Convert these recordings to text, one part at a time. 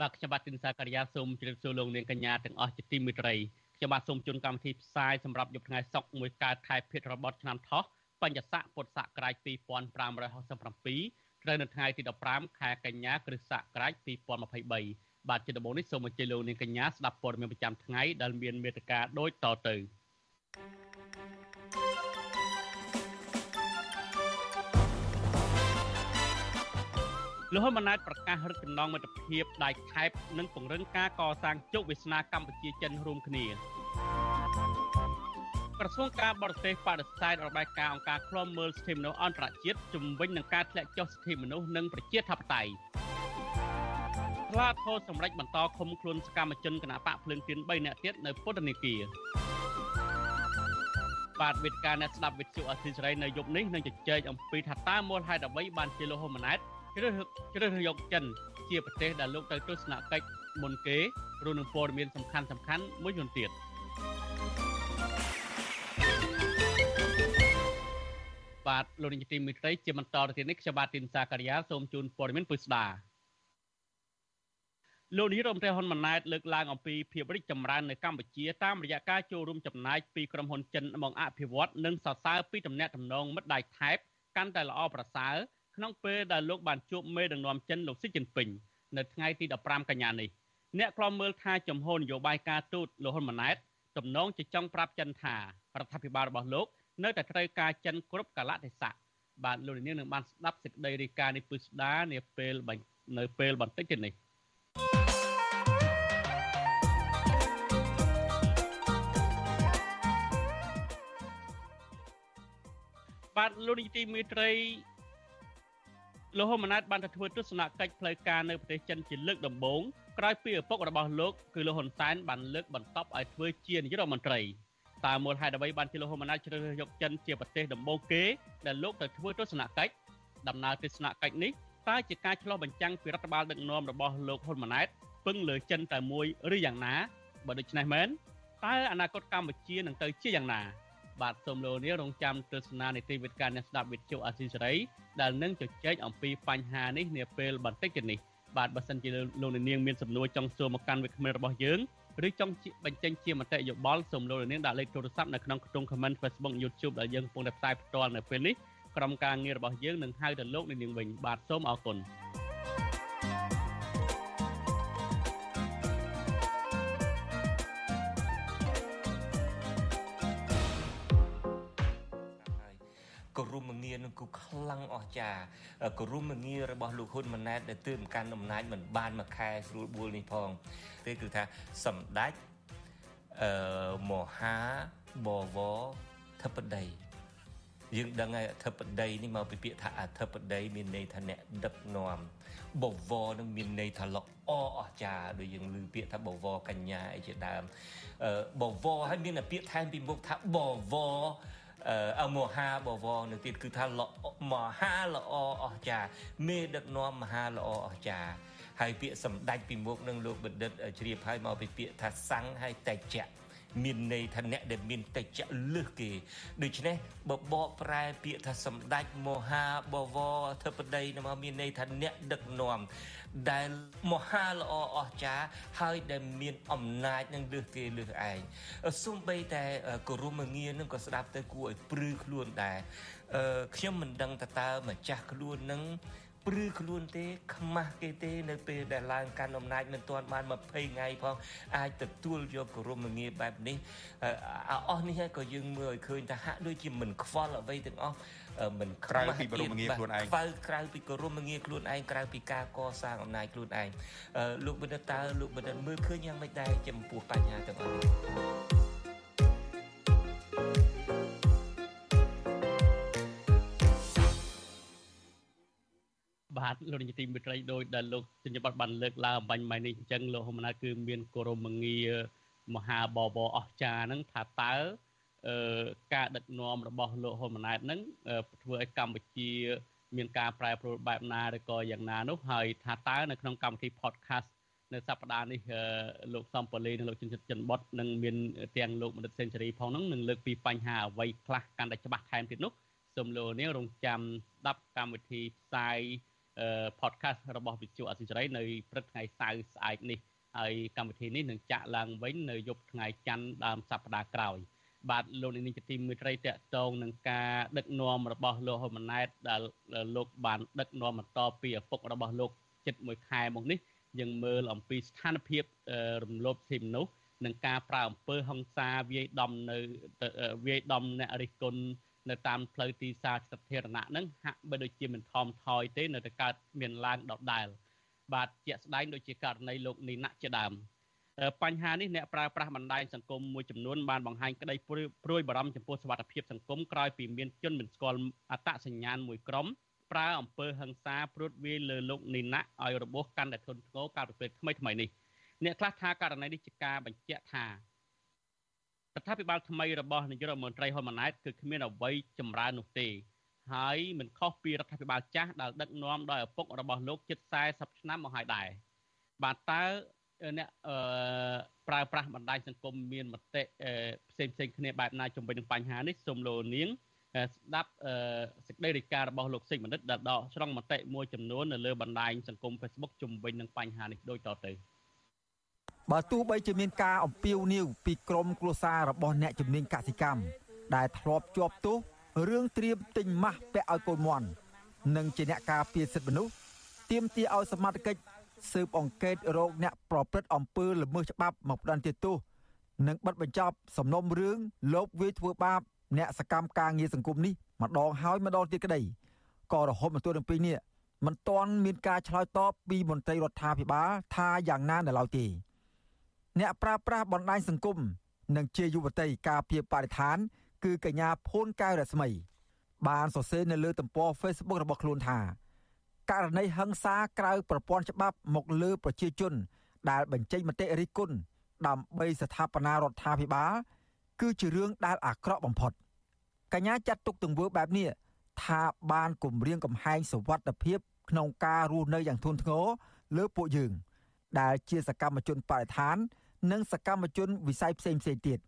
បាទខ្ញុំបាទទីនសាករិយាសូមជម្រាបសួរលោកនាងកញ្ញាទាំងអស់ជាទីមេត្រីខ្ញុំបាទសូមជូនកម្មវិធីផ្សាយសម្រាប់យប់ថ្ងៃសុក្រមួយកើតខែភេទរបត់ឆ្នាំថោះបញ្ញស័កពុទ្ធសករាជ2567ត្រូវនៅថ្ងៃទី15ខែកញ្ញាគ្រិស្តសករាជ2023បាទជាដំបូងនេះសូមអញ្ជើញលោកនាងកញ្ញាស្ដាប់ព័ត៌មានប្រចាំថ្ងៃដែលមានមេត្តាដូចតទៅ លោកហ៊ុនម៉ាណែតប្រកាសរឹតចំណងមិត្តភាពដៃថែបនិងពង្រឹងការកសាងជោគវាសនាកម្ពុជាចិនរួមគ្នាក្រសួងការបរទេសបដិសេធរបាយការណ៍អង្គការឃ្លាំមើលសិទ្ធិមនុស្សអន្តរជាតិជំវិញនឹងការធ្លាក់ចុះសិទ្ធិមនុស្សនិងប្រជាធិបតេយ្យស្លាធរសម្រេចបន្តឃុំខ្លួនសកម្មជនគណបកភ្លើងទៀន3នាក់ទៀតនៅពុទ្ធនេគារបាទវេទិកាអ្នកស្ដាប់វិទ្យុអសីសេរីនៅយប់នេះនឹងជជែកអំពីថាតើមូលហេតុអ្វីបានជាលោកហ៊ុនម៉ាណែត ជ្រើសជ្រើសយកចិនជាប្រទេសដែលលោកទៅទស្សនកិច្ចមុនគេរួមនឹងព័ត៌មានសំខាន់សំខាន់មួយចំនួនទៀតបាទលោកនាយកទីមេត្រីជាបន្តទៅទៀតនេះខ្ញុំបាទទីនសាការីយ៉ាសូមជូនព័ត៌មានពុស្ដាលោកនាយរដ្ឋមន្ត្រីហ៊ុនម៉ាណែតលើកឡើងអំពីភាពរីកចម្រើននៅកម្ពុជាតាមរយៈការចូលរួមចំណែកពីក្រុមហ៊ុនចិនមកអភិវឌ្ឍនិងសរសើរពីតំណែងតំណងមិត្តដៃថែបកាន់តែល្អប្រសើរ ក្នុងពេលដែលលោកបានជួបមេដឹកនាំចិនលោកស៊ីជីនពីងនៅថ្ងៃទី15កញ្ញានេះអ្នកខ្លំមើលថាចំហនយោបាយការទូតលោកហ៊ុនម៉ាណែតទំនងជាចង់ប្រាប់ចិនថារដ្ឋាភិបាលរបស់លោកនៅតែត្រូវការចិនគ្រប់កលៈទេសៈបាទលោកនាងនឹងបានស្ដាប់សេចក្តីរាយការណ៍នេះពឹស្ដានាពេលនៅពេលបន្តិចទៀតនេះបាទលោកនាយទីមេត្រី លោកហ៊ុនម៉ាណែតបានទៅធ្វើទស្សនកិច្ចផ្លូវការនៅប្រទេសចិនជាលើកដំបូងក្រោយពីឪពុករបស់លោកគឺលោកហ៊ុនសែនបានលើកបន្តឲ្យធ្វើជានាយករដ្ឋមន្ត្រីតើមូលហេតុអ្វីបានជាលោកហ៊ុនម៉ាណែតជ្រើសរើសយកចិនជាប្រទេសដំបូងគេដែលលោកទៅធ្វើទស្សនកិច្ចដំណើរទស្សនកិច្ចនេះតើជាការឆ្លោះបញ្ចាំងពីរដ្ឋបាលដឹកនាំរបស់លោកហ៊ុនម៉ាណែតពឹងលើចិនតែមួយឬយ៉ាងណាបើដូច្នេះមែនតើអនាគតកម្ពុជានឹងទៅជាយ៉ាងណា បាទសូមលោកនាងរងចាំទស្សនានីតិវិទ្យាអ្នកស្ដាប់វិទ្យុអាស៊ីសេរីដែលនឹងជជែកអំពីបញ្ហានេះនាពេលបន្តិចទៀតនេះបាទបើសិនជាលោកនាងមានសំណួរចង់សួរមកកាន់វិក្កាមរបស់យើងឬចង់បញ្ចេញជាមតិយោបល់សូមលោកនាងដាក់លេខទូរស័ព្ទនៅក្នុងខ្ទង់ comment Facebook YouTube ដែលយើងកំពុងតែផ្សាយផ្ទាល់នៅពេលនេះក្រុមការងាររបស់យើងនឹងហៅទៅលោកនាងវិញបាទសូមអរគុណ គរុំមងារនឹងគូខ្លាំងអស្ចារ្យគរុំមងាររបស់លោកហ៊ុនម៉ាណែតដែលទើបកាន់អំណាចមិនបានមួយខែស្រួលបួលនេះផងទេគឺថាសម្ដេចអឺមហាបវរធិបតីយើងដឹងហើយអធិបតីនេះមកពីពាក្យថាអធិបតីមានន័យថាអ្នកដឹកនាំបវរនឹងមានន័យថាល្អអស្ចារ្យដូចយើងឮពាក្យថាបវរកញ្ញាអីជាដើមបវរហើយមានពាក្យថែមពីមុខថាបវរ អមហាបវរនឹងទៀតគឺថាមហាល្អអស្ចារ្យមេដឹកនាំមហាល្អអស្ចារ្យហើយពាក្យសម្ដេចពីមុខនឹងលោកបណ្ឌិតជ្រាបហើយមកពីពាក្យថាសង្ឃហើយតេជៈមានន័យថាអ្នកដែលមានតិចលឹះគេដូច្នេះបើបកប្រែពាក្យថាសម្ដេចមហាបវរអធិបតីមកមានន័យថាអ្នកដឹកនាំ ដែលមហាល្អអស្ចារ្យហើយដែលមានអំណាចនឹងលើសគេលើសឯងសំបីតែគោរមងារនឹងក៏ស្ដាប់ទៅគួរឲ្យព្រឺខ្លួនដែរខ្ញុំមិនដឹងតើតើម្ចាស់ខ្លួននឹងព្រឺខ្លួនទេខ្មាស់គេទេនៅពេលដែលឡើងកាន់អំណាចមិនទាន់បាន20ថ្ងៃផងអាចទទួលយកគោរមងារបែបនេះអស់នេះហើយក៏យើងមើលឲ្យឃើញថាហាក់ដូចជាមិនខ្វល់អ្វីទាំងអស់ មិនក្រៅពីគោរមងារខ្លួនឯងខ្វល់ក្រៅពីគោរមងារខ្លួនឯងក្រៅពីការកសាងអំណាចខ្លួនឯងលោកបណ្ឌិតតើលោកបណ្ឌិតមើលឃើញយ៉ាងម៉េចដែរចំពោះបញ្ហាទាំងអស់នេះបបាទលោកនាយកទីមេត្រីដោយដែលលោកសញ្ញបត្របានលើកឡើងអំបញ្ញម៉ៃនេះអញ្ចឹងលោកហ៊ុនម៉ាណែតគឺមានគោរមងារមហាបបអស្ចារ្យហ្នឹងថាតើអឺ ការដឹកនាំរបស់លោកហ៊ុនម៉ាណែតហ្នឹងធ្វើឲ្យកម្ពុជាមានការប្រែប្រួលបែបណាឬក៏យ៉ាងណានោះហើយថាតើនៅក្នុងកម្មវិធី podcast នៅសប្តាហ៍នេះលោកសំប៉ូលីនិងលោកចិនចិនបុតនឹងមានទាំងលោកមនិតសេនស៊ូរីផងហ្នឹងនឹងលើកពីបញ្ហាអ្វីខ្លះកាន់តែច្បាស់ថែមទៀតនោះសូមលោកនាងរងចាំស្ដាប់កម្មវិធីផ្សាយ podcast របស់វិទ្យុអសិរ័យនៅព្រឹកថ្ងៃសៅរ៍ស្អែកនេះហើយកម្មវិធីនេះនឹងចាក់ឡើងវិញនៅយប់ថ្ងៃច័ន្ទដើមសប្តាហ៍ក្រោយ បាទលោកនាងជាទីមេត្រីតកតងនឹងការដឹកនាំរបស់លោកហ៊ុនម៉ាណែតដែលលោកបានដឹកនាំបន្តពីឪពុករបស់លោកជិត1ខែមកនេះយើងមើលអំពីស្ថានភាពរំលោភសិទ្ធិមនុស្សនិងការប្រើអំពើហិង្សាវាយដំនៅវាយដំអ្នករិះគន់នៅតាមផ្លូវទីសាធារណៈហ្នឹងហាក់បីដូចជាមិនថមថយទេ នៅតែកើតមានឡើងដដែលបាទជាក់ស្ដែងដូចជាករណីលោកនីណាក់ជាដើម បញ្ហានេះអ្នកប្រើប្រាស់បណ្ដាញសង្គមមួយចំនួនបានបង្ហាញក្តីព្រួយបារម្ភចំពោះសវត្ថិភាពសង្គមក្រោយពីមានជនមិនស្គាល់អត្តសញ្ញាណមួយក្រុមប្រើអំពើហិង្សាព្រួតវាយលើលោកនីណាក់ឲ្យរបួសកាន់តែធ្ងន់ធ្ងរកាលពីពេលថ្មីថ្មីនេះអ្នកខ្លះថាករណីនេះជាការបញ្ជាក់ថារដ្ឋាភិបាលថ្មីរបស់នាយករដ្ឋមន្ត្រីហ៊ុនម៉ាណែតគឺគ្មានអ្វីចម្រើននោះទេហើយមិនខុសពីរដ្ឋាភិបាលចាស់ដែលដឹកនាំដោយឪពុករបស់លោកជិត40ឆ្នាំមកហើយដែរបាទតើ អ្នកអឺប្រើប្រាស់បណ្ដាញសង្គមមានមតិផ្សេងផ្សេងគ្នាបែបណាជំវិញនឹងបញ្ហានេះសូមលោកនាងស្ដាប់សេចក្តីរាយការណ៍របស់លោកសេចបណ្ឌិតដែលដកស្រង់មតិមួយចំនួននៅលើបណ្ដាញសង្គម Facebook ជំវិញនឹងបញ្ហានេះដូចតទៅបើទោះបីជាមានការអំពាវនាវពីក្រមគ្រួសាររបស់អ្នកជំនាញកសិកម្មដែលធ្លាប់ជាប់ទោសរឿងត្រៀមទិញម៉ាស់ពាក់ឲ្យកូនមន់និងជាអ្នកការពារសិទ្ធិមនុស្សទាមទារឲ្យសមត្ថកិច្ច ស៊ើបអង្កេតរោគអ្នកប្រព្រឹត្តអំពើល្មើសច្បាប់មកផ្ដន្ទាទោសនិងបិទបញ្ចប់សំណុំរឿងលោបវាយធ្វើបាប អ្នកសកម្មការងារសង្គមនេះម្ដងហើយម្ដងទៀតក្តីក៏រហូតមកទល់នឹងពេលនេះមិនទាន់មានការឆ្លើយតបពីមន្ត្រីរដ្ឋាភិបាលថាយ៉ាងណានៅឡើយទេអ្នកប្រើប្រាស់បណ្ដាញសង្គមនិងជាយុវតីការពារបរិស្ថាន គឺកញ្ញាភូនកែវរស្មី បានសរសេរនៅលើទំព័រ Facebook របស់ខ្លួនថា ករណីហិង្សាក្រៅប្រព័ន្ធច្បាប់មកលើប្រជាជន ដែលបញ្ចេញមតិរិះគន់ដើម្បីស្ថាបនារដ្ឋាភិបាលគឺជារឿងដែលអាក្រក់បំផុតកញ្ញាចាត់ទុកទង្វើបែបនេះថាបានគំរាមកំហែងសវត្ថភាពក្នុងការរស់នៅយ៉ាងធ្ងន់ធ្ងរលើពួកយើង ដែលជាសកម្មជនបរិស្ថាន និងសកម្មជនវិស័យផ្សេងផ្សេងទៀត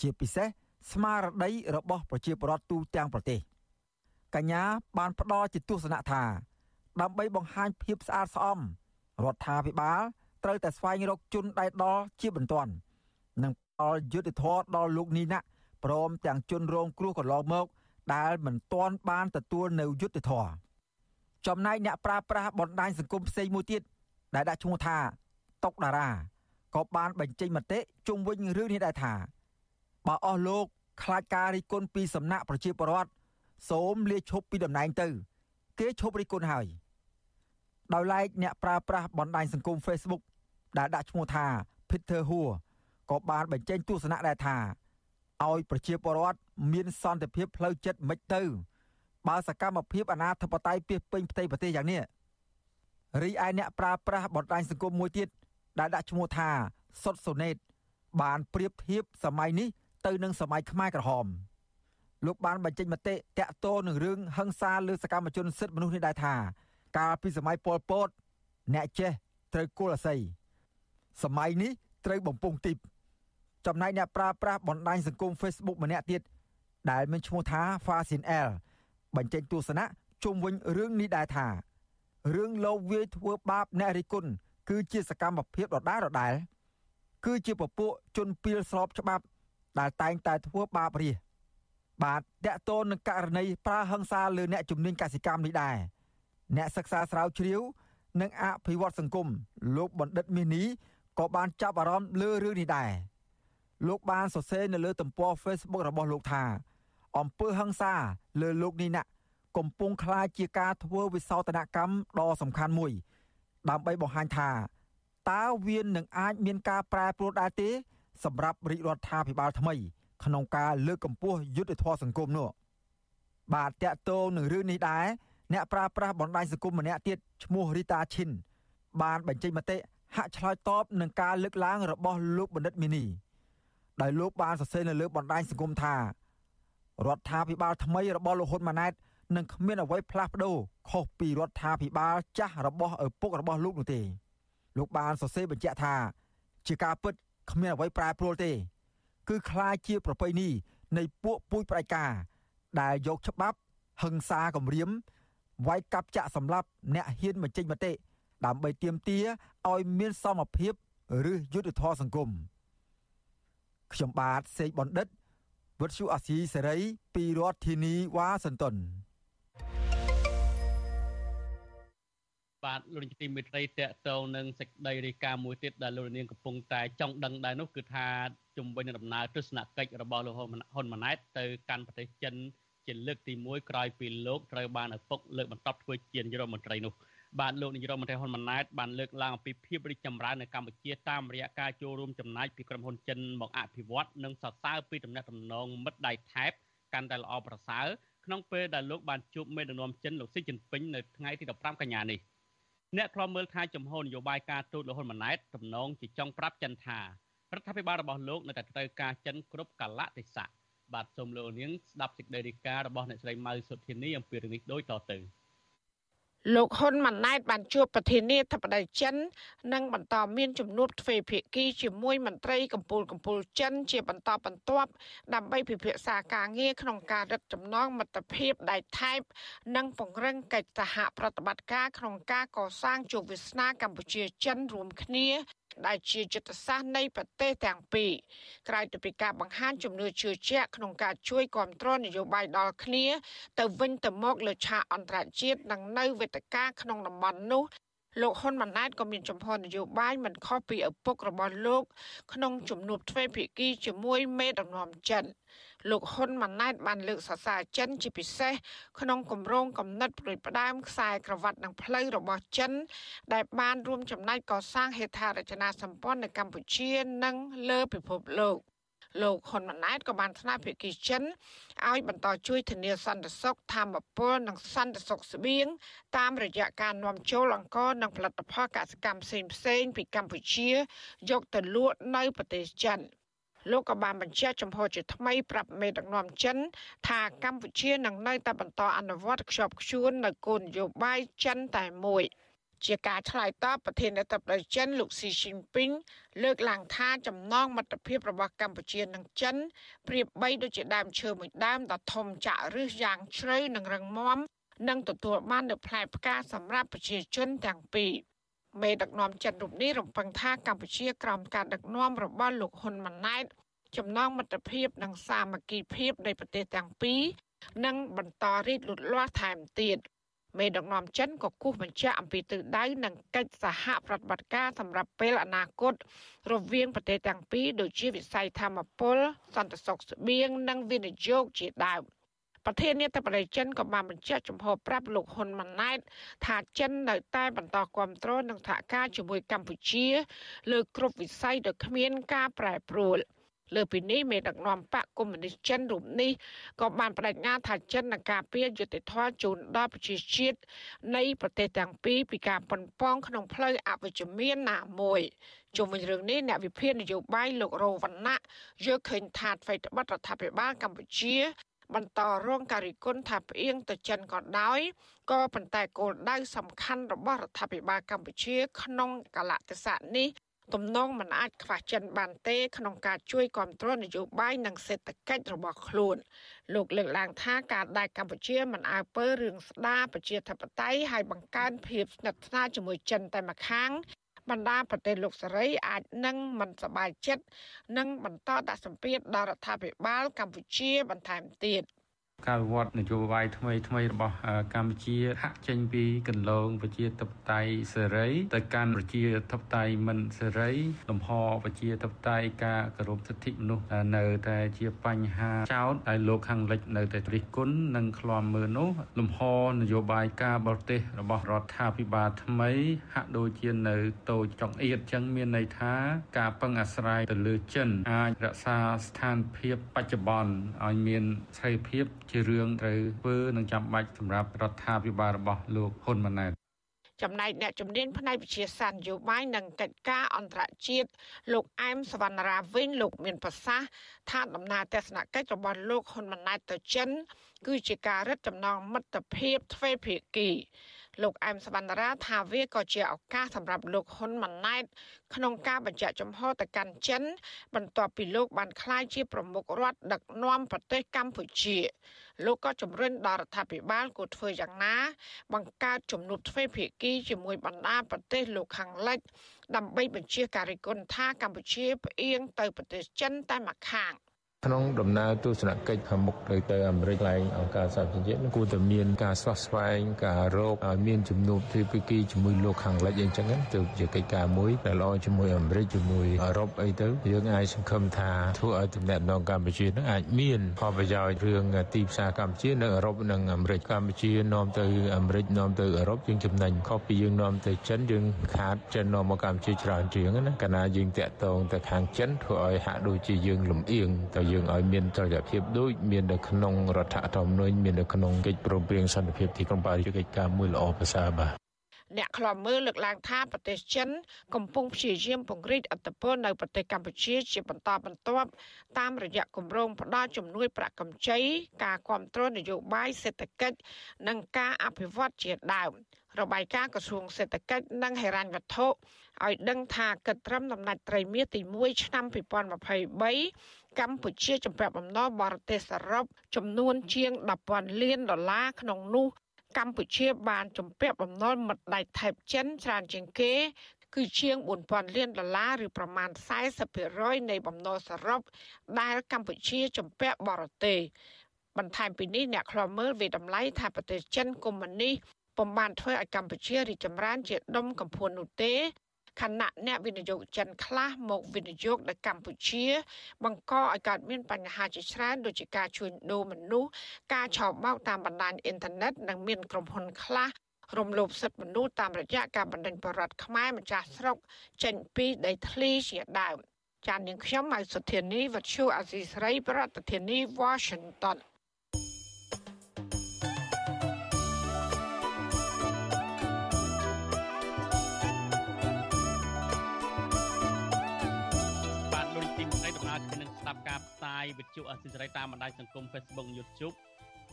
ជាពិសេសស្មារតីរបស់ប្រជាពលរដ្ឋទូទាំងប្រទេសកញ្ញាបានផ្ដល់ជាទស្សនៈថា ដើម្បីបង្ហាញភាពស្អាតស្អំរដ្ឋាភិបាលត្រូវតែស្វែងរកជនដែលដល់ជាបន្ទាន់និងល់យុទ្ធធរដល់លោកនីណាព្រមទាំងជនរងគ្រោះកន្លងមកដែលមិនទាន់បានទទួលនៅយុទ្ធធរចំណែកអ្នកប្រើប្រាស់បណ្ដាញសង្គមផ្សេងមួយទៀតដែលដាក់ឈ្មោះថាតុកតារាក៏បានបញ្ចេញមតិជុំវិញរឿងនេះដែរថាបើអស់លោកខ្លាចការរិះគន់ពីសំណាក់ប្រជាពលរដ្ឋសូមលាឈប់ពីតំណែងទៅ គេឈប់រិះគន់ហើយ ដោយឡែកអ្នកប្រើប្រាស់បណ្ដាញសង្គម Facebook ដែលដាក់ឈ្មោះថា Peter Hua ក៏បានបញ្ចេញទស្សនៈដែរថាឲ្យប្រជាពលរដ្ឋមានសន្តិភាពផ្លូវចិត្តមិនទៅ បើសកម្មភាពអនាធិបតេយ្យពីពេញផ្ទៃប្រទេសយ៉ាងនេះរីឯអ្នកប្រើប្រាស់បណ្ដាញសង្គមមួយទៀតដែលដាក់ឈ្មោះថាសុតសូណេត បានប្រៀបធៀបសម័យនេះទៅនឹងសម័យខ្មែរក្រហមលោកបានបញ្ចេញមតិតាក់ទងនឹងរឿងហិង្សាលើសកម្មជនសិទ្ធិមនុស្សនេះដែរថា កាលពីសម័យប៉ុលពត អ្នកចេះត្រូវគល់អាស័យសម័យនេះត្រូវបំពង់ទីបចំណែកអ្នកប្រើប្រាស់បណ្ដាញសង្គម Facebook ម្នាក់ទៀតដែលមានឈ្មោះថា Fasin L បញ្ចេញទស្សនៈជុំវិញរឿងនេះដែរថារឿងលោកវាយធ្វើបាបអ្នករិះគន់គឺជាសកម្មភាពដដែលដដែលគឺជាពពួកជនពីលស្របច្បាប់ដែលតែងតែធ្វើបាបរាជបាទតកតូននឹងករណីប្រើហិង្សាលើអ្នកជំនាញកសិកម្មនេះដែរ អ្នកសិក្សាស្រាវជ្រាវនិងអភិវឌ្ឍសង្គមលោកបណ្ឌិតមាសនេះក៏បានចាប់អារម្មណ៍លើរឿងនេះដែរលោកបានសរសេរនៅលើទំព័រ Facebook របស់លោកថាអំពើហឹង្សាលើលោកនេះណាក់កំពុងក្លាយជាការធ្វើវិសោធនកម្មដ៏សំខាន់មួយ ដើម្បីបង្ហាញថាតើវានឹងអាចមានការប្រែប្រួលដែរទេ សម្រាប់រាជរដ្ឋាភិបាលថ្មី ក្នុងការលើកកម្ពស់យុត្តិធម៌សង្គមនោះបាទតកតងនឹងរឿងនេះដែរ អ្នកប្រើប្រាស់បណ្ដាញសង្គមម្នាក់ទៀតឈ្មោះរីតាឈិនបានបញ្ចេញមតិហាក់ឆ្លើយតបនឹងការលើកឡើងរបស់លោកបណ្ឌិតមីនីដោយលោកបានសរសេរនៅលើបណ្ដាញសង្គមថារដ្ឋាភិបាលថ្មីរបស់លោកហ៊ុនម៉ាណែតនឹងគ្មានអ្វីផ្លាស់ប្ដូរខុសពីរដ្ឋាភិបាលចាស់របស់ឪពុករបស់លោកនោះទេលោកបានសរសេរបញ្ជាក់ថា ជាការពិតគ្មានអ្វីប្រែប្រួលទេ គឺคล้ายជាប្រពៃណីនៃពួកពូជផ្ដាច់ការដែលយកច្បាប់ហឹង្សាគំរាម វាយកាប់ចាក់សម្លាប់អ្នកហ៊ានបញ្ចេញមតិដើម្បីទាមទារឲ្យមានសមភាពឬយុត្តិធម៌សង្គមខ្ញុំបាទសេកបណ្ឌិតវុទ្ធុអាស៊ីសេរីពីរដ្ឋធានីវ៉ាស៊ីនតោនបាទលោកនាយកទីមេត្រីតកតងនឹងសេចក្តីរាយការណ៍មួយទៀតដែលលោកនាងកំពុងតែចង់ដឹងដែរនោះគឺថាជំវិញនឹងដំណើរទស្សនកិច្ចរបស់លោកហ៊ុនម៉ាណែតទៅកាន់ប្រទេសចិន ជាលើកទី1ក្រោយពីលោកត្រូវបានឪពុកលើកបន្តធ្វើជានាយករដ្ឋមន្ត្រីនោះបាទលោកនាយករដ្ឋមន្ត្រីហ៊ុនម៉ាណែតបានលើកឡើងអំពីភាពរីកចម្រើននៅកម្ពុជាតាមរយៈការចូលរួមចំណាយពីក្រុមហ៊ុនចិនមកអភិវឌ្ឍនិងសរសើរពីទំនាក់ទំនងមិត្តដៃថែបកាន់តែល្អប្រសើរក្នុងពេលដែលលោកបានជួបមេដឹកនាំចិនលោកស៊ីជីនពីងនៅថ្ងៃទី15កញ្ញានេះអ្នកខ្លាំមើលថាចំហនយោបាយការទូតលោកហ៊ុនម៉ាណែតទំនងជាចង់ប្រាប់ចិនថារដ្ឋាភិបាលរបស់លោកនៅតែត្រូវការចិនគ្រប់កលៈទេសៈ បាទសូមលោកនាងស្ដាប់សេចក្តីរាយការណ៍របស់អ្នកស្រីម៉ៅសុធានីអំពីរឿងនេះដូចតទៅលោកហ៊ុនម៉ាណែតបានជួបប្រធានាធិបតីចិន និងបន្តមានជំនួបទ្វេភាគីជាមួយមន្ត្រីកម្ពុជាកម្ពុជាចិន ជាបន្តបន្ទាប់ដើម្បីពិភាក្សាការងារក្នុងការរឹតចំណងមិត្តភាពដៃថៃបនិងពង្រឹងកិច្ចសហប្រតិបត្តិការក្នុងការកសាងជោគវាសនាកម្ពុជាចិនរួមគ្នា ដែលជាយុទ្ធសាស្ត្រនៃប្រទេសទាំងពីរក្រៅពីការបង្ហាញជំនឿជឿជាក់ក្នុងការជួយគ្រប់គ្រងនយោបាយដល់គ្នា ទៅវិញទៅមកលើឆាកអន្តរជាតិនិងនៅវេទិកាក្នុងតំបន់នោះ លោកហ៊ុនម៉ាណែតក៏មានចំហនយោបាយមិនខុសពីឪពុករបស់លោក ក្នុងជំនួបទ្វេភាគីជាមួយមេដឹកនាំចិនលោកហ៊ុនម៉ាណែតបានលើកសរសើរចិនជាពិសេសក្នុងគម្រោងកំណត់ប្រួយផ្ដើមខ្សែក្រវ៉ាត់និងផ្លូវរបស់ចិន ដែលបានរួមចំណែកកសាងហេដ្ឋារចនាសម្ព័ន្ធនៅកម្ពុជានិងលើពិភពលោក លោកហ៊ុនម៉ាណែតក៏បានស្នើភាគីចិនឲ្យបន្តជួយធានាសន្តិសុខធម្មពលនិងសន្តិសុខស្បៀងតាមរយៈការនាំចូលអង្ករនិងផលិតផលកសិកម្មផ្សេងៗពីកម្ពុជា យកទៅលក់នៅប្រទេសចិន។លោកក៏បានបញ្ជាក់ចំហជាថ្មីប្រាប់មេដឹកនាំចិន ថាកម្ពុជានឹងនៅតែបន្តអនុវត្តខ្ជាប់ខ្ជួននៅគោលនយោបាយចិនតែមួយ ជាការឆ្លើយតបប្រធានាធិបតីចិនលោកស៊ីជីនពីងលើកឡើងថាចំណងមិត្តភាពរបស់កម្ពុជានិងចិនប្រៀបបីដូចជាដើមឈើមួយដើមដ៏ធំចាក់ឫសយ៉ាងជ្រៅនិងរឹងមាំនិងទទួលបាននូវផ្លែផ្កាសម្រាប់ប្រជាជនទាំងពីរមេដឹកនាំចិនរូបនេះរំពឹងថាកម្ពុជាក្រោមការដឹកនាំរបស់លោកហ៊ុនម៉ាណែតចំណងមិត្តភាពនិងសាមគ្គីភាពនៃប្រទេសទាំងពីរនឹងបន្តរីកលូតលាស់ថែមទៀត មេដឹកនាំចិនក៏គូសបញ្ជាក់អំពីទិសដៅនិងកិច្ចសហប្រតិបត្តិការសម្រាប់ពេលអនាគត រវាងប្រទេសទាំងពីរដូចជាវិស័យធម្មពលសន្តិសុខស្បៀងនិងវិនិយោគជាដើមប្រធានាធិបតីចិនក៏បានបញ្ជាក់ចំហប្រាប់លោកហ៊ុនម៉ាណែតថាចិននៅតែបន្តគ្រប់គ្រងនិងសហការជាមួយកម្ពុជា លើគ្រប់វិស័យដោយគ្មានការប្រែប្រួល លើពីនេះមេដឹកនាំបកកុម្មុយនីសចិនរូបនេះក៏បានបដិញ្ញាថាចិននឹងការពារយុត្តិធម៌ជូនដល់ប្រជាជាតិនៃប្រទេសទាំងពីរពីការប៉ុនប៉ងក្នុងផ្លូវអវិជ្ជមានណាមួយជុំវិញរឿងនេះអ្នកវិភាគនយោបាយលោករោវណ្ណៈយល់ឃើញថាអ្វីត្បិតរដ្ឋាភិបាលកម្ពុជា បន្តរងការរិះគន់ថាផ្អៀងទៅចិនក៏ដោយក៏ប៉ុន្តែគោលដៅសំខាន់របស់រដ្ឋាភិបាលកម្ពុជា ក្នុងកលៈទេសៈនេះ ទំនងមិនអាចខ្វះចិនបានទេក្នុងការជួយគ្រប់គ្រងនយោបាយនិងសេដ្ឋកិច្ចរបស់ខ្លួនលោកលើកឡើងថាការដែលកម្ពុជាមិនអើពើរឿងស្ដារប្រជាធិបតេយ្យហើយបង្កើនភាពស្និទ្ធស្នាលជាមួយចិនតែម្ខាងបណ្ដាប្រទេសលោកសេរីអាចនឹងមិនសบายចិត្តនិងបន្តដាក់សម្ពាធដល់រដ្ឋាភិបាលកម្ពុជាបន្ថែមទៀត។ ការវិវត្តនយោបាយថ្មីថ្មីរបស់កម្ពុជាហាក់ចេញពីកន្លងប្រជាធិបតេយ្យសេរីទៅកាន់ប្រជាធិបតេយ្យមិនសេរីលំហប្រជាធិបតេយ្យការគោរពសិទ្ធិមនុស្សនៅតែជាបញ្ហាចោតហើយលោកខាងលិចនៅតែរិះគន់និងឃ្លាំមើលនោះលំហនយោបាយការបរទេសរបស់រដ្ឋាភិបាលថ្មីហាក់ដូចជានៅតូចចង្អៀតចឹងមានន័យថាការពឹងអាស្រ័យទៅលើចិនអាចរក្សាស្ថានភាពបច្ចុប្បន្នឲ្យមានស្ថិរភាពជារឿងត្រូវធ្វើនិងចាំបាច់សម្រាប់រដ្ឋាភិបាលរបស់លោកហ៊ុនម៉ាណែតចំណែកអ្នកជំនាញផ្នែកវិទ្យាសាស្ត្រនយោបាយនិងកិច្ចការអន្តរជាតិលោកអែមសវណ្ណរាវិញលោកមានប្រសាសន៍ថាដំណើរទស្សនកិច្ចរបស់លោកហ៊ុនម៉ាណែតទៅចិន គឺជាការរឹតចំណងមិត្តភាពទ្វេភាគី លោកអែមសវណ្ណរាថាវាក៏ជាឱកាសសម្រាប់លោកហ៊ុនម៉ាណែតក្នុងការបញ្ជាក់ចំហទៅកាន់ចិន បន្ទាប់ពីលោកបានក្លាយជាប្រមុខរដ្ឋដឹកនាំប្រទេសកម្ពុជា លោកក៏ជំរុញដល់រដ្ឋាភិបាលគួរធ្វើយ៉ាងណា បង្កើតជំនួបទ្វេភាគីជាមួយបណ្ដាប្រទេសលោកខាងលិចដើម្បីបញ្ជាការរិះគន់ថាកម្ពុជាផ្អៀងទៅប្រទេសចិនតែម្ខាង ក្នុងដំណើរទស្សនកិច្ចខាងមុខទៅទៅអាមេរិកឡើងអង្គការសហប្រជាជាតិគួរតែមានការស្វះស្វែងការរកឲ្យមានជំនួបទ្វេភាគីជាមួយលោកខាងលិចអីចឹងទៅជាកិច្ចការមួយដែលល្អជាមួយអាមេរិកជាមួយអឺរ៉ុបអីទៅយើងអាចសង្ឃឹមថាធ្វើឲ្យទំនាក់ទំនងកម្ពុជានឹងអាចមានផលប្រយោជន៍រឿងទីផ្សារកម្ពុជានៅអឺរ៉ុបនិងអាមេរិកកម្ពុជានាំទៅអាមេរិកនាំទៅអឺរ៉ុបយើងចំណេញខុសពីយើងនាំទៅចិនយើងខាតចិននាំមកកម្ពុជាច្រើនជាងណាកាលណាយើងតាក់ទងទៅខាងចិនធ្វើឲ្យហាក់ដូចជាយើងលំអៀងទៅយើងឲ្យមានចលនាភាពដូចមាននៅក្នុងរដ្ឋធម្មនុញ្ញមាននៅក្នុងកិច្ចព្រមព្រៀងសន្តិភាពទីក្រុងប៉ារីសកិច្ចការមួយល្អប្រសើរបាទអ្នកខ្លាំមើលលើកឡើងថាប្រទេសចិនកំពុងព្យាយាមពង្រីកអធិបតេយ្យនៅប្រទេសកម្ពុជាជាបន្តបន្ទាប់តាមរយៈគម្រោងផ្ដល់ជំនួយប្រាក់កម្ចីការគ្រប់គ្រងនយោបាយសេដ្ឋកិច្ចនិងការអភិវឌ្ឍជាដើមរបាយការណ៍ក្រសួងសេដ្ឋកិច្ចនិងហិរញ្ញវត្ថុឲ្យដឹងថាគិតត្រឹមដំណាច់ត្រីមាសទី1ឆ្នាំ2023 កម្ពុជាចំពាក់បំណុលបរទេសសរុបចំនួនជាង10,000លានដុល្លារក្នុងនោះ កម្ពុជាបានចំពាក់បំណុលមិត្តដៃថៃចិនច្រើនជាងគេគឺជាង4000លានដុល្លារឬប្រមាណ40%នៃបំណុលសរុបដែលកម្ពុជាចំពាក់បរទេសបន្ថែមពីនេះអ្នកខ្លាំមើលវិតម្លៃថាប្រទេសចិនកុម្មុយនីសពុំបានធ្វើឲ្យកម្ពុជារីកចម្រើនជាដុំកំភួននោះទេ ខណៈអ្នកវិនិយោគចិនខ្លះមកវិនិយោគនៅកម្ពុជា បង្កឲ្យកើតមានបញ្ហាជាច្រើនដូចជាការជួញដូរមនុស្សការឆោបបោកតាមបណ្ដាញអ៊ីនធឺណិតនិងមានក្រុមហ៊ុនខ្លះរំលោភសិទ្ធិមនុស្សតាមរយៈការបណ្ដេញបរដ្ឋខ្មែរម្ចាស់ស្រុកចេញពីដីធ្លីជាដើមចាននាងខ្ញុំម៉ៅសុធានីវັດឈូអាស៊ីស្រី ប្រធានាធិបតី Washington យវិទ្យុអសិរ័យតាមបណ្ដាញសង្គម Facebook YouTube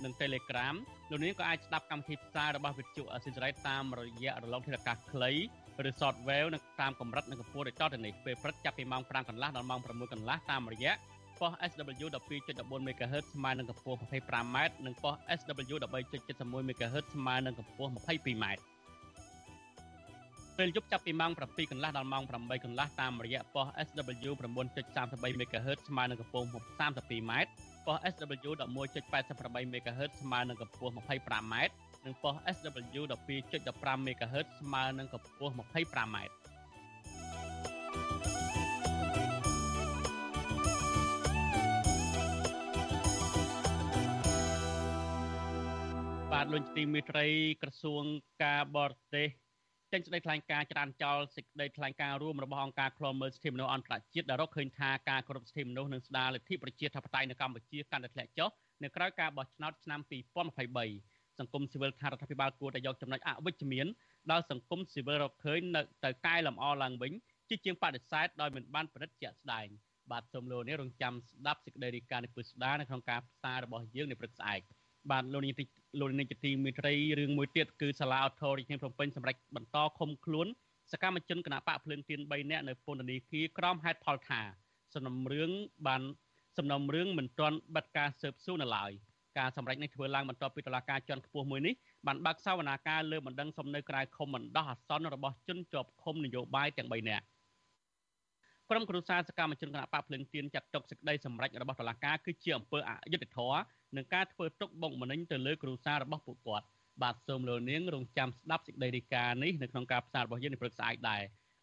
និង Telegram លោកនាងក៏អាចស្ដាប់កម្មវិធីផ្សាយរបស់វិទ្យុអសិរ័យតាមរយៈរលកធាតុអាកាសខ្លីឬ Shortwave នៅតាមកម្រិតនិងកម្ពស់ដូចតទៅនេះពេលព្រឹកចាប់ពីម៉ោង5កន្លះដល់ម៉ោង6កន្លះតាមរយៈប៉ុស SW 12.14 MHz ស្មើនឹងកម្ពស់ 25m និងប៉ុស SW 13.71 MHz ស្មើនឹងកម្ពស់ 22m ពេលយប់ចាប់ពីម៉ោង7កន្លះដល់ម៉ោង8កន្លះតាមរយៈប៉ុស SW 9.33 MHz ស្មើនឹងកម្ពស់ 32m ប៉ុស SW 11.88 MHz ស្មើនឹងកម្ពស់ 25m និងប៉ុស SW 12.15 MHz ស្មើនឹងកម្ពស់ 25m បាទលោកទីមេត្រីក្រសួងការបរទេស ចេញសេចក្តីថ្លែងការណ៍ច្រានចោលសេចក្តីថ្លែងការណ៍រួមរបស់អង្គការឃ្លាំមើលសិទ្ធិមនុស្សអន្តរជាតិដែលរកឃើញថាការគោរពសិទ្ធិមនុស្សនិងស្ដារលទ្ធិប្រជាធិបតេយ្យនៅកម្ពុជាកាន់តែធ្លាក់ចុះនៅក្រៅការបោះឆ្នោតឆ្នាំ2023សង្គមស៊ីវិលថារដ្ឋាភិបាលគួរតែយកចំណុចអវិជ្ជមានដល់សង្គមស៊ីវិលរកឃើញនៅទៅកែលម្អឡើងវិញជាជាងបដិសេធដោយមិនបានប្រឌិតជាក់ស្ដែងបាទសូមលោកនេះរងចាំស្ដាប់សេចក្តីរាយការណ៍នេះពុស្ដានៅក្នុងការផ្សាយរបស់យើងនៅព្រឹកស្អែកបាទលោកនាង លោកនាងជាទីមេត្រីរឿងមួយទៀតគឺសាលាអធររាជធានីភ្នំពេញសម្រេចបន្តឃុំខ្លួនសកម្មជនគណៈបកភ្លើងទៀន3នាក់នៅពន្ធនាគារក្រមហេតុផលថាសំណុំរឿងបានសំណុំរឿងមិនទាន់បិទការស៊ើបសួរនៅឡើយការសម្រេចនេះធ្វើឡើងបន្ទាប់ពីតុលាការជាន់ខ្ពស់មួយនេះបានបើកសវនាការលើបណ្ដឹងសំណើក្រៅឃុំបណ្ដោះអាសន្នរបស់ជនជាប់ឃុំនយោបាយទាំង3នាក់ ក្រុមគ្រួសារសកម្មជនគណៈបកភ្លឹងទៀនចាត់ទុកសេចក្តីសម្រេចរបស់តុលាការគឺជាអំពើអយុត្តិធម៌និងការធ្វើទុកបុកម្នេញទៅលើគ្រួសាររបស់ពួកគាត់បាទសូមលោកនាងរងចាំស្ដាប់សេចក្តីរាយការណ៍នេះនៅក្នុងការផ្សាយរបស់យើងនៅព្រឹកស្អែកដែរ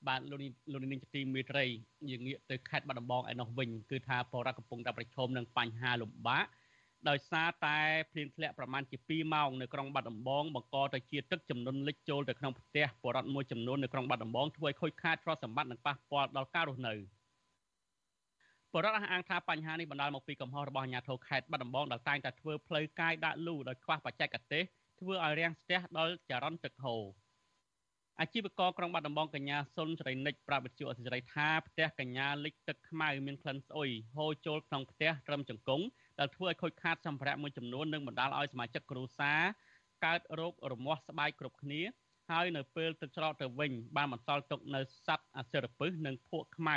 បាទលោកនាងលោកនាងជាទីមេត្រីយើងងាកទៅខេត្តបាត់ដំបងឯនោះវិញគឺថាបរិវត្តកំពុងតែប្រឈមនឹងបញ្ហាលំបាក ដោយសារតែភ្លៀងធ្លាក់ប្រមាណជា2ម៉ោងនៅក្រុងបាត់ដំបងបង្កទៅជាទឹកចំនួនលិចចូលទៅក្នុងផ្ទះបរិវត្តមួយចំនួននៅក្រុងបាត់ដំបងធ្វើឲ្យខូចខាតទ្រព្យសម្បត្តិនិងប៉ះពាល់ដល់ការរស់នៅបរដ្ឋអះអាងថាបញ្ហានេះបណ្ដាលមកពីកំហុសរបស់អាជ្ញាធរខេត្តបាត់ដំបងដែលតែងតែធ្វើផ្លូវកាយដាក់លូដោយខ្វះបច្ចេកទេសធ្វើឲ្យរាំងស្ទះដល់ចរន្តទឹកហូរអាជីវករក្រុងបាត់ដំបងកញ្ញាសុនសេរីនិចប្រាប់វិទ្យុអសិរ័យថាផ្ទះកញ្ញាលិចទឹកខ្មៅមានក្លិនស្អុយហូរចូលក្នុងផ្ទះត្រឹមចង្គង់ ដែលធ្វើឲ្យខូចខាតសម្ភារៈមួយចំនួននិងបណ្ដាលឲ្យសមាជិកគ្រួសារកើតរោគរមាស់ស្បែកគ្រប់គ្នាហើយនៅពេលទឹកច្រកទៅវិញបានបន្សល់ទុកនៅសត្វអសិរពិសនិងភក់ខ្មៅ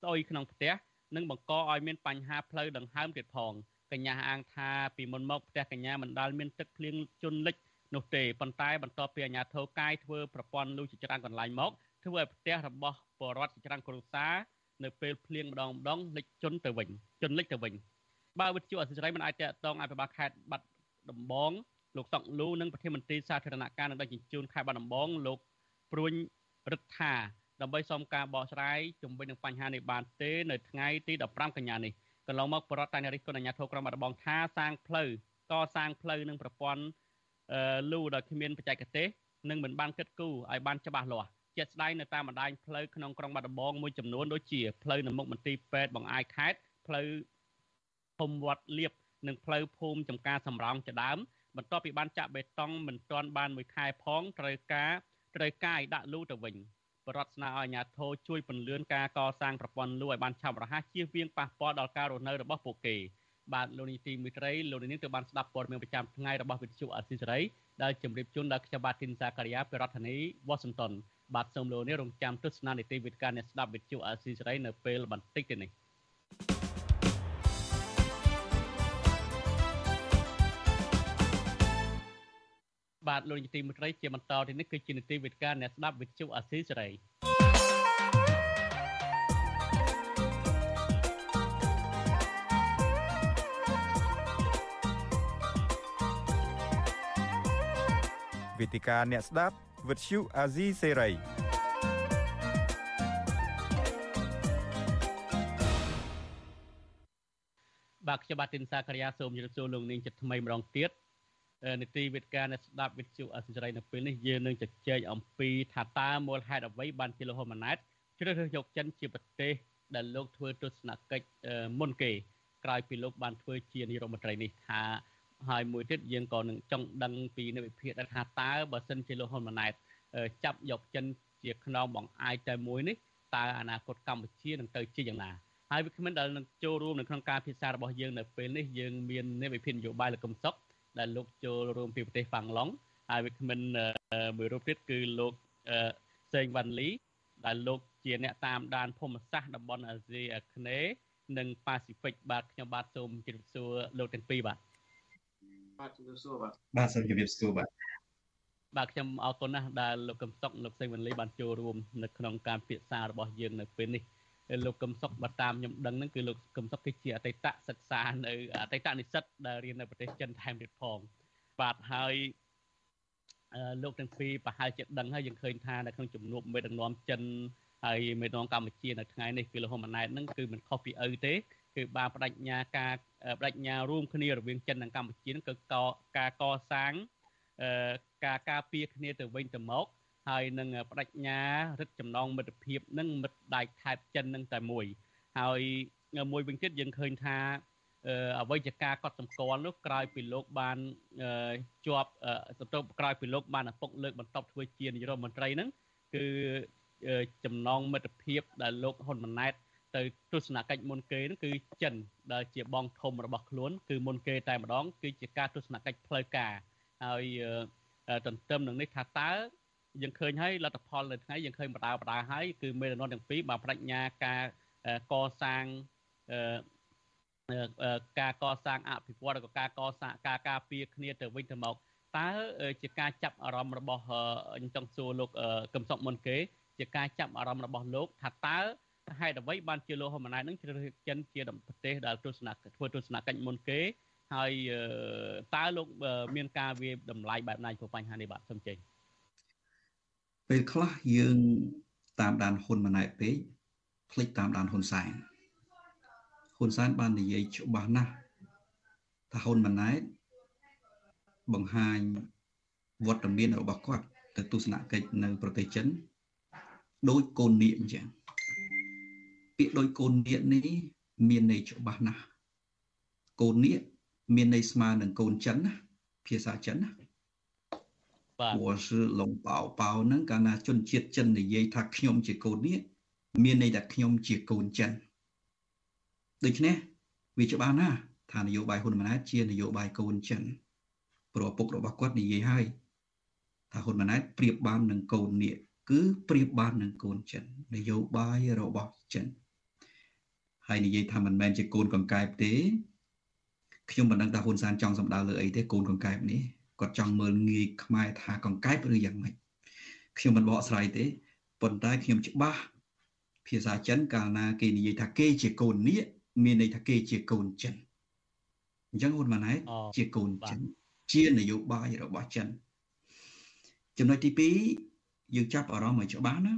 ស្អុយក្នុងផ្ទះនិងបង្កឲ្យមានបញ្ហាផ្លូវដង្ហើមទៀតផងកញ្ញាអាងថាពីមុនមកផ្ទះកញ្ញាមិនដាល់មានទឹកភ្លៀងជន់លិចនោះទេប៉ុន្តែបន្ទាប់ពីអាជ្ញាធរកាយធ្វើប្រព័ន្ធលូជាច្រើនកន្លែងមកធ្វើឲ្យផ្ទះរបស់ពលរដ្ឋជាច្រើនគ្រួសារនៅពេលភ្លៀងម្ដងម្ដងលិចជន់ទៅវិញជន់លិចទៅវិញ បើវិទ្យុអសិរ័យមិនអាចតតងអភិបាលខេត្តបាត់ដំបងលោកសុកលូនិងប្រធានមន្ត្រីសាធារណការនិងដឹកជញ្ជូនខេត្តបាត់ដំបងលោកព្រួញរដ្ឋាដើម្បីសុំការបកស្រាយជំវិញនឹងបញ្ហានេះបានទេនៅថ្ងៃទី15កញ្ញានេះកន្លងមកបរដ្ឋតែរិះគន់អាជ្ញាធរក្រុងបាត់ដំបងថាសាងផ្លូវកសាងផ្លូវនិងប្រព័ន្ធលូដោយគ្មានបច្ចេកទេសនិងមិនបានគិតគូរឲ្យបានច្បាស់លាស់ជាក់ស្ដែងនៅតាមបណ្ដាញផ្លូវក្នុងក្រុងបាត់ដំបងមួយចំនួនដូចជាផ្លូវនៅមុខមន្ទីរពេទ្យបង្អាយខេត្តផ្លូវ ភូមិវត្តលៀបនិងផ្លូវភូមិចំការសំរោងជាដើមបន្ទាប់ពីបានចាក់បេតុងមិនទាន់បានមួយខែផងត្រូវការត្រូវការឲ្យដាក់លូទៅវិញបរដ្ឋស្នើឲ្យអាជ្ញាធរជួយពន្លឿនការកសាងប្រព័ន្ធលូឲ្យបានឆាប់រហ័សជៀសវាងប៉ះពាល់ដល់ការរស់នៅរបស់ពួកគេបាទលោកនីតិមិត្តរីលោកនាងទៅបានស្ដាប់ព័ត៌មានប្រចាំថ្ងៃរបស់វិទ្យុអស៊ីសេរីដែលជម្រាបជូនដល់ខ្ញុំបាទទីនសាការីយ៉ាពីរដ្ឋធានីវ៉ាស៊ីនតោនបាទសូមលោកនាងរងចាំទស្សនានីតិវិទ្យាអ្នកស្ដាប់វិទ្យុអស៊ីសេរីនៅពេលបន្តិចទៀតនេះ បាទលោកនាទីមិត្តរីជាបន្តទៅនេះគឺជានីតិវិទ្យាអ្នកស្ដាប់វិទ្យុអាស៊ីសេរីវេទិកាអ្នកស្ដាប់វិទ្យុអាស៊ីសេរីបាទខ្ញុំបាទទីនសាករិយាសូមជម្រាបសួរលោកនាងចិត្តថ្មីម្ដងទៀត នីតិវិទ្យាអ្នកស្ដាប់វិទ្យុអសិរ័យនៅពេលនេះយើងនឹងជជែកអំពីថាតើមូលហេតុអ្វីបានជាលោកហ៊ុនម៉ាណែតជ្រើសរើសយកចិនជាប្រទេសដែលលោកធ្វើទស្សនកិច្ចមុនគេក្រោយពីលោកបានធ្វើជានាយរដ្ឋមន្ត្រីនេះថាហើយមួយទៀតយើងក៏នឹងចង់ដឹងពីនិវិភាគថាតើបើសិនជាលោកហ៊ុនម៉ាណែតចាប់យកចិនជាខ្នងបង្អាយតែមួយនេះតើអនាគតកម្ពុជានឹងទៅជាយ៉ាងណាហើយវាគ្មិនដែលនឹងចូលរួមនៅក្នុងការពិសារបស់យើងនៅពេលនេះយើងមាននិវិភាគនយោបាយលោកកឹមសុខ ដែលលោកចូលរួមពីប្រទេសហ្វាំងឡុងហើយវាគ្មិនមួយរូបទៀតគឺលោកសេងវ៉ាន់លី ដែលលោកជាអ្នកតាមដានភូមិសាស្ត្រតំបន់អាស៊ីអាគ្នេយ៍និងប៉ាស៊ីហ្វិកបាទខ្ញុំបាទសូមជម្រាបសួរលោកទាំងពីរបាទបាទជម្រាបសួរបាទបាទសូមជម្រាបសួរបាទបាទខ្ញុំអរគុណណាស់ដែលលោកកឹមសុខលោកសេងវ៉ាន់លីបានចូលរួមនៅក្នុងការពិភាក្សារបស់យើងនៅពេលនេះ លោកកឹមសុខបើតាមខ្ញុំដឹងហ្នឹងគឺលោកកឹមសុខគឺជាអតីតសិក្សានៅអតីតនិស្សិតដែលរៀននៅប្រទេសចិនថែមទៀតផងបាទហើយលោកទាំងពីរប្រហែលជាដឹងហើយយើងឃើញថានៅក្នុងជំនួបមេដឹកនាំចិនហើយមេដឹកនាំកម្ពុជានៅថ្ងៃនេះគឺលោកហ៊ុនម៉ាណែតហ្នឹងគឺមិនខុសពីឪទេគឺបានបដិញ្ញាការបដិញ្ញារួមគ្នារវាងចិននិងកម្ពុជាហ្នឹងគឺការកសាងការការពារគ្នាទៅវិញទៅមក ហើយនឹងបដិញ្ញារឹតចំណងមិត្តភាពនឹងមិត្តដៃថែបចិននឹងតែមួយ ហើយមួយវិញទៀតយើងឃើញថាអ្វីជាការកត់សម្គាល់នោះក្រោយពីលោកបានជាប់សន្ទុបក្រោយពីលោកបានឪពុកលើកបន្តធ្វើជានាយករដ្ឋមន្ត្រីហ្នឹងគឺចំណងមិត្តភាពដែលលោកហ៊ុនម៉ាណែតទៅទស្សនកិច្ចមុនគេហ្នឹងគឺចិនដែលជាបងធំរបស់ខ្លួនគឺមុនគេតែម្ដងគឺជាការទស្សនកិច្ចផ្លូវការហើយទន្ទឹមនឹងនេះថាតើ យើងឃើញហើយលទ្ធផលនៅថ្ងៃយើងឃើញបដាបដាហើយគឺមេដឹកនាំទាំងពីរបានបដិញ្ញាការកសាងការកសាងអភិវឌ្ឍក៏ការកសាងការការពារគ្នាទៅវិញទៅមកតើជាការចាប់អារម្មណ៍របស់អញ្ចឹងសួរលោកកឹមសុខមុនគេ ជាការចាប់អារម្មណ៍របស់លោកថាតើហេតុអ្វីបានជាលោកហ៊ុនម៉ាណែតនឹងជ្រើសរើសចិនជាប្រទេសដែលទស្សនៈធ្វើទស្សនកិច្ចមុនគេហើយតើលោកមានការវាតម្លៃបែបណាចំពោះបញ្ហានេះបាទសូមចេញ ពេលខ្លះយើងតាមដានហ៊ុនម៉ាណែតពេកភ្លេចតាមដានហ៊ុនសែនហ៊ុនសែនបាននិយាយច្បាស់ណាស់ថាហ៊ុនម៉ាណែតបង្ហាញវត្តមានរបស់គាត់ទៅទស្សនកិច្ចនៅប្រទេសចិនដោយកូននាគអញ្ចឹងពាក្យដោយកូននាគនេះមានន័យច្បាស់ណាស់កូននេះមានន័យស្មើនឹងកូនចិនណាភាសាចិនណា បាទព្រោះសឺឡុងប៉ោប៉ោហ្នឹងកាលណាជនជាតិចិននិយាយថាខ្ញុំជាកូននេះមានន័យថាខ្ញុំជាកូនចិនដូច្នេះវាច្បាស់ណាស់ថានយោបាយហ៊ុនម៉ាណែតជានយោបាយកូនចិនព្រោះពុករបស់គាត់និយាយហើយថាហ៊ុនម៉ាណែតប្រៀបបាននឹងកូននេះគឺប្រៀបបាននឹងកូនចិននយោបាយរបស់ចិនហើយនិយាយថាមិនមែនជាកូនកង្កែបទេខ្ញុំមិនដឹងថាហ៊ុនសែនចង់សម្ដៅលើអីទេកូនកង្កែបនេះ គាត់ចង់មើលងាយខ្មែរថាកង្កែបឬយ៉ាងម៉េចខ្ញុំមិនបកស្រាយទេប៉ុន្តែខ្ញុំច្បាស់ភាសាចិនកាលណាគេនិយាយថាគេជាកូននេះមានន័យថាគេជាកូនចិនអញ្ចឹងហ៊ុនម៉ាណែតជាកូនចិនជានយោបាយរបស់ចិនចំណុចទី2យើងចាប់អារម្មណ៍ឲ្យច្បាស់ណា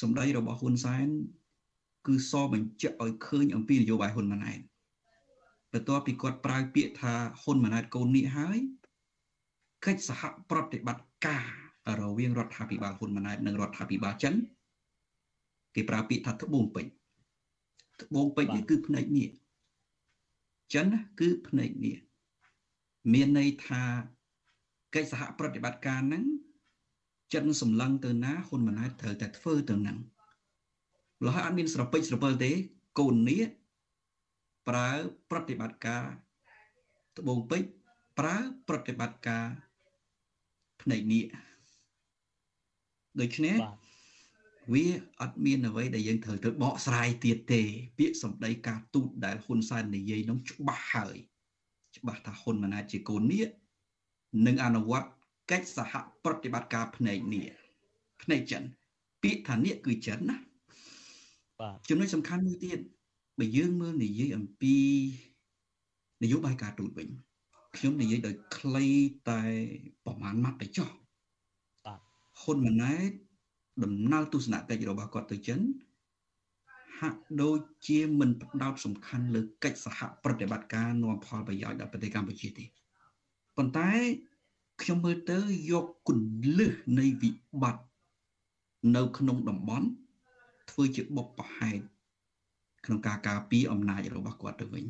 សម្ដីរបស់ហ៊ុនសែនគឺសបញ្ជាក់ឲ្យឃើញអំពីនយោបាយហ៊ុនម៉ាណែតបន្ទាប់ពីគាត់ប្រើពាក្យថាហ៊ុនម៉ាណែតកូននេះហើយ កិច្ចសហប្រតិបត្តិការរវាងរដ្ឋាភិបាលហ៊ុនម៉ាណែតនិងរដ្ឋាភិបាលចិនគេប្រើពាក្យថាត្បូងពេជ្រត្បូងពេជ្រនេះគឺភ្នែកនេះចិនគឺភ្នែកនេះមានន័យថាកិច្ចសហប្រតិបត្តិការហ្នឹងចិនសម្លឹងទៅណាហ៊ុនម៉ាណែតត្រូវតែធ្វើទៅហ្នឹងលោះអត់មានស្រពេចស្រពិលទេកូននេះប្រើប្រតិបត្តិការត្បូងពេជ្រប្រើប្រតិបត្តិការ ភ្នែកនេះដូច្នេះវាអត់មានអ្វីដែលយើងត្រូវទៅបកស្រាយទៀតទេ ពាក្យសម្ដីការទូតដែលហ៊ុនសែននិយាយនោះច្បាស់ហើយ ច្បាស់ថាហ៊ុនម៉ាណែតជាកូននេះនឹងអនុវត្តកិច្ចសហប្រតិបត្តិការភ្នែកនេះភ្នែកចិន ពាក្យថានេះគឺចិនណាបាទចំណុចសំខាន់មួយទៀតបើយើងមើលនិយាយអំពីនយោបាយការទូតវិញ ខ្ញុំនិយាយដោយខ្លីតែប្រហែលម៉ាត់ទៅចុះបាទហ៊ុនម៉ាណែតដំណើរទស្សនកិច្ចរបស់គាត់ទៅចិនហាក់ដូចជាមិនផ្ដោតសំខាន់លើកិច្ចសហប្រតិបត្តិការនាំផលប្រយោជន៍ដល់ប្រទេសកម្ពុជាទេប៉ុន្តែខ្ញុំមើលទៅយកគន្លឹះនៃវិបត្តិនៅក្នុងតំបន់ធ្វើជាបុព្វហេតុក្នុងការការពារអំណាចរបស់គាត់ទៅវិញ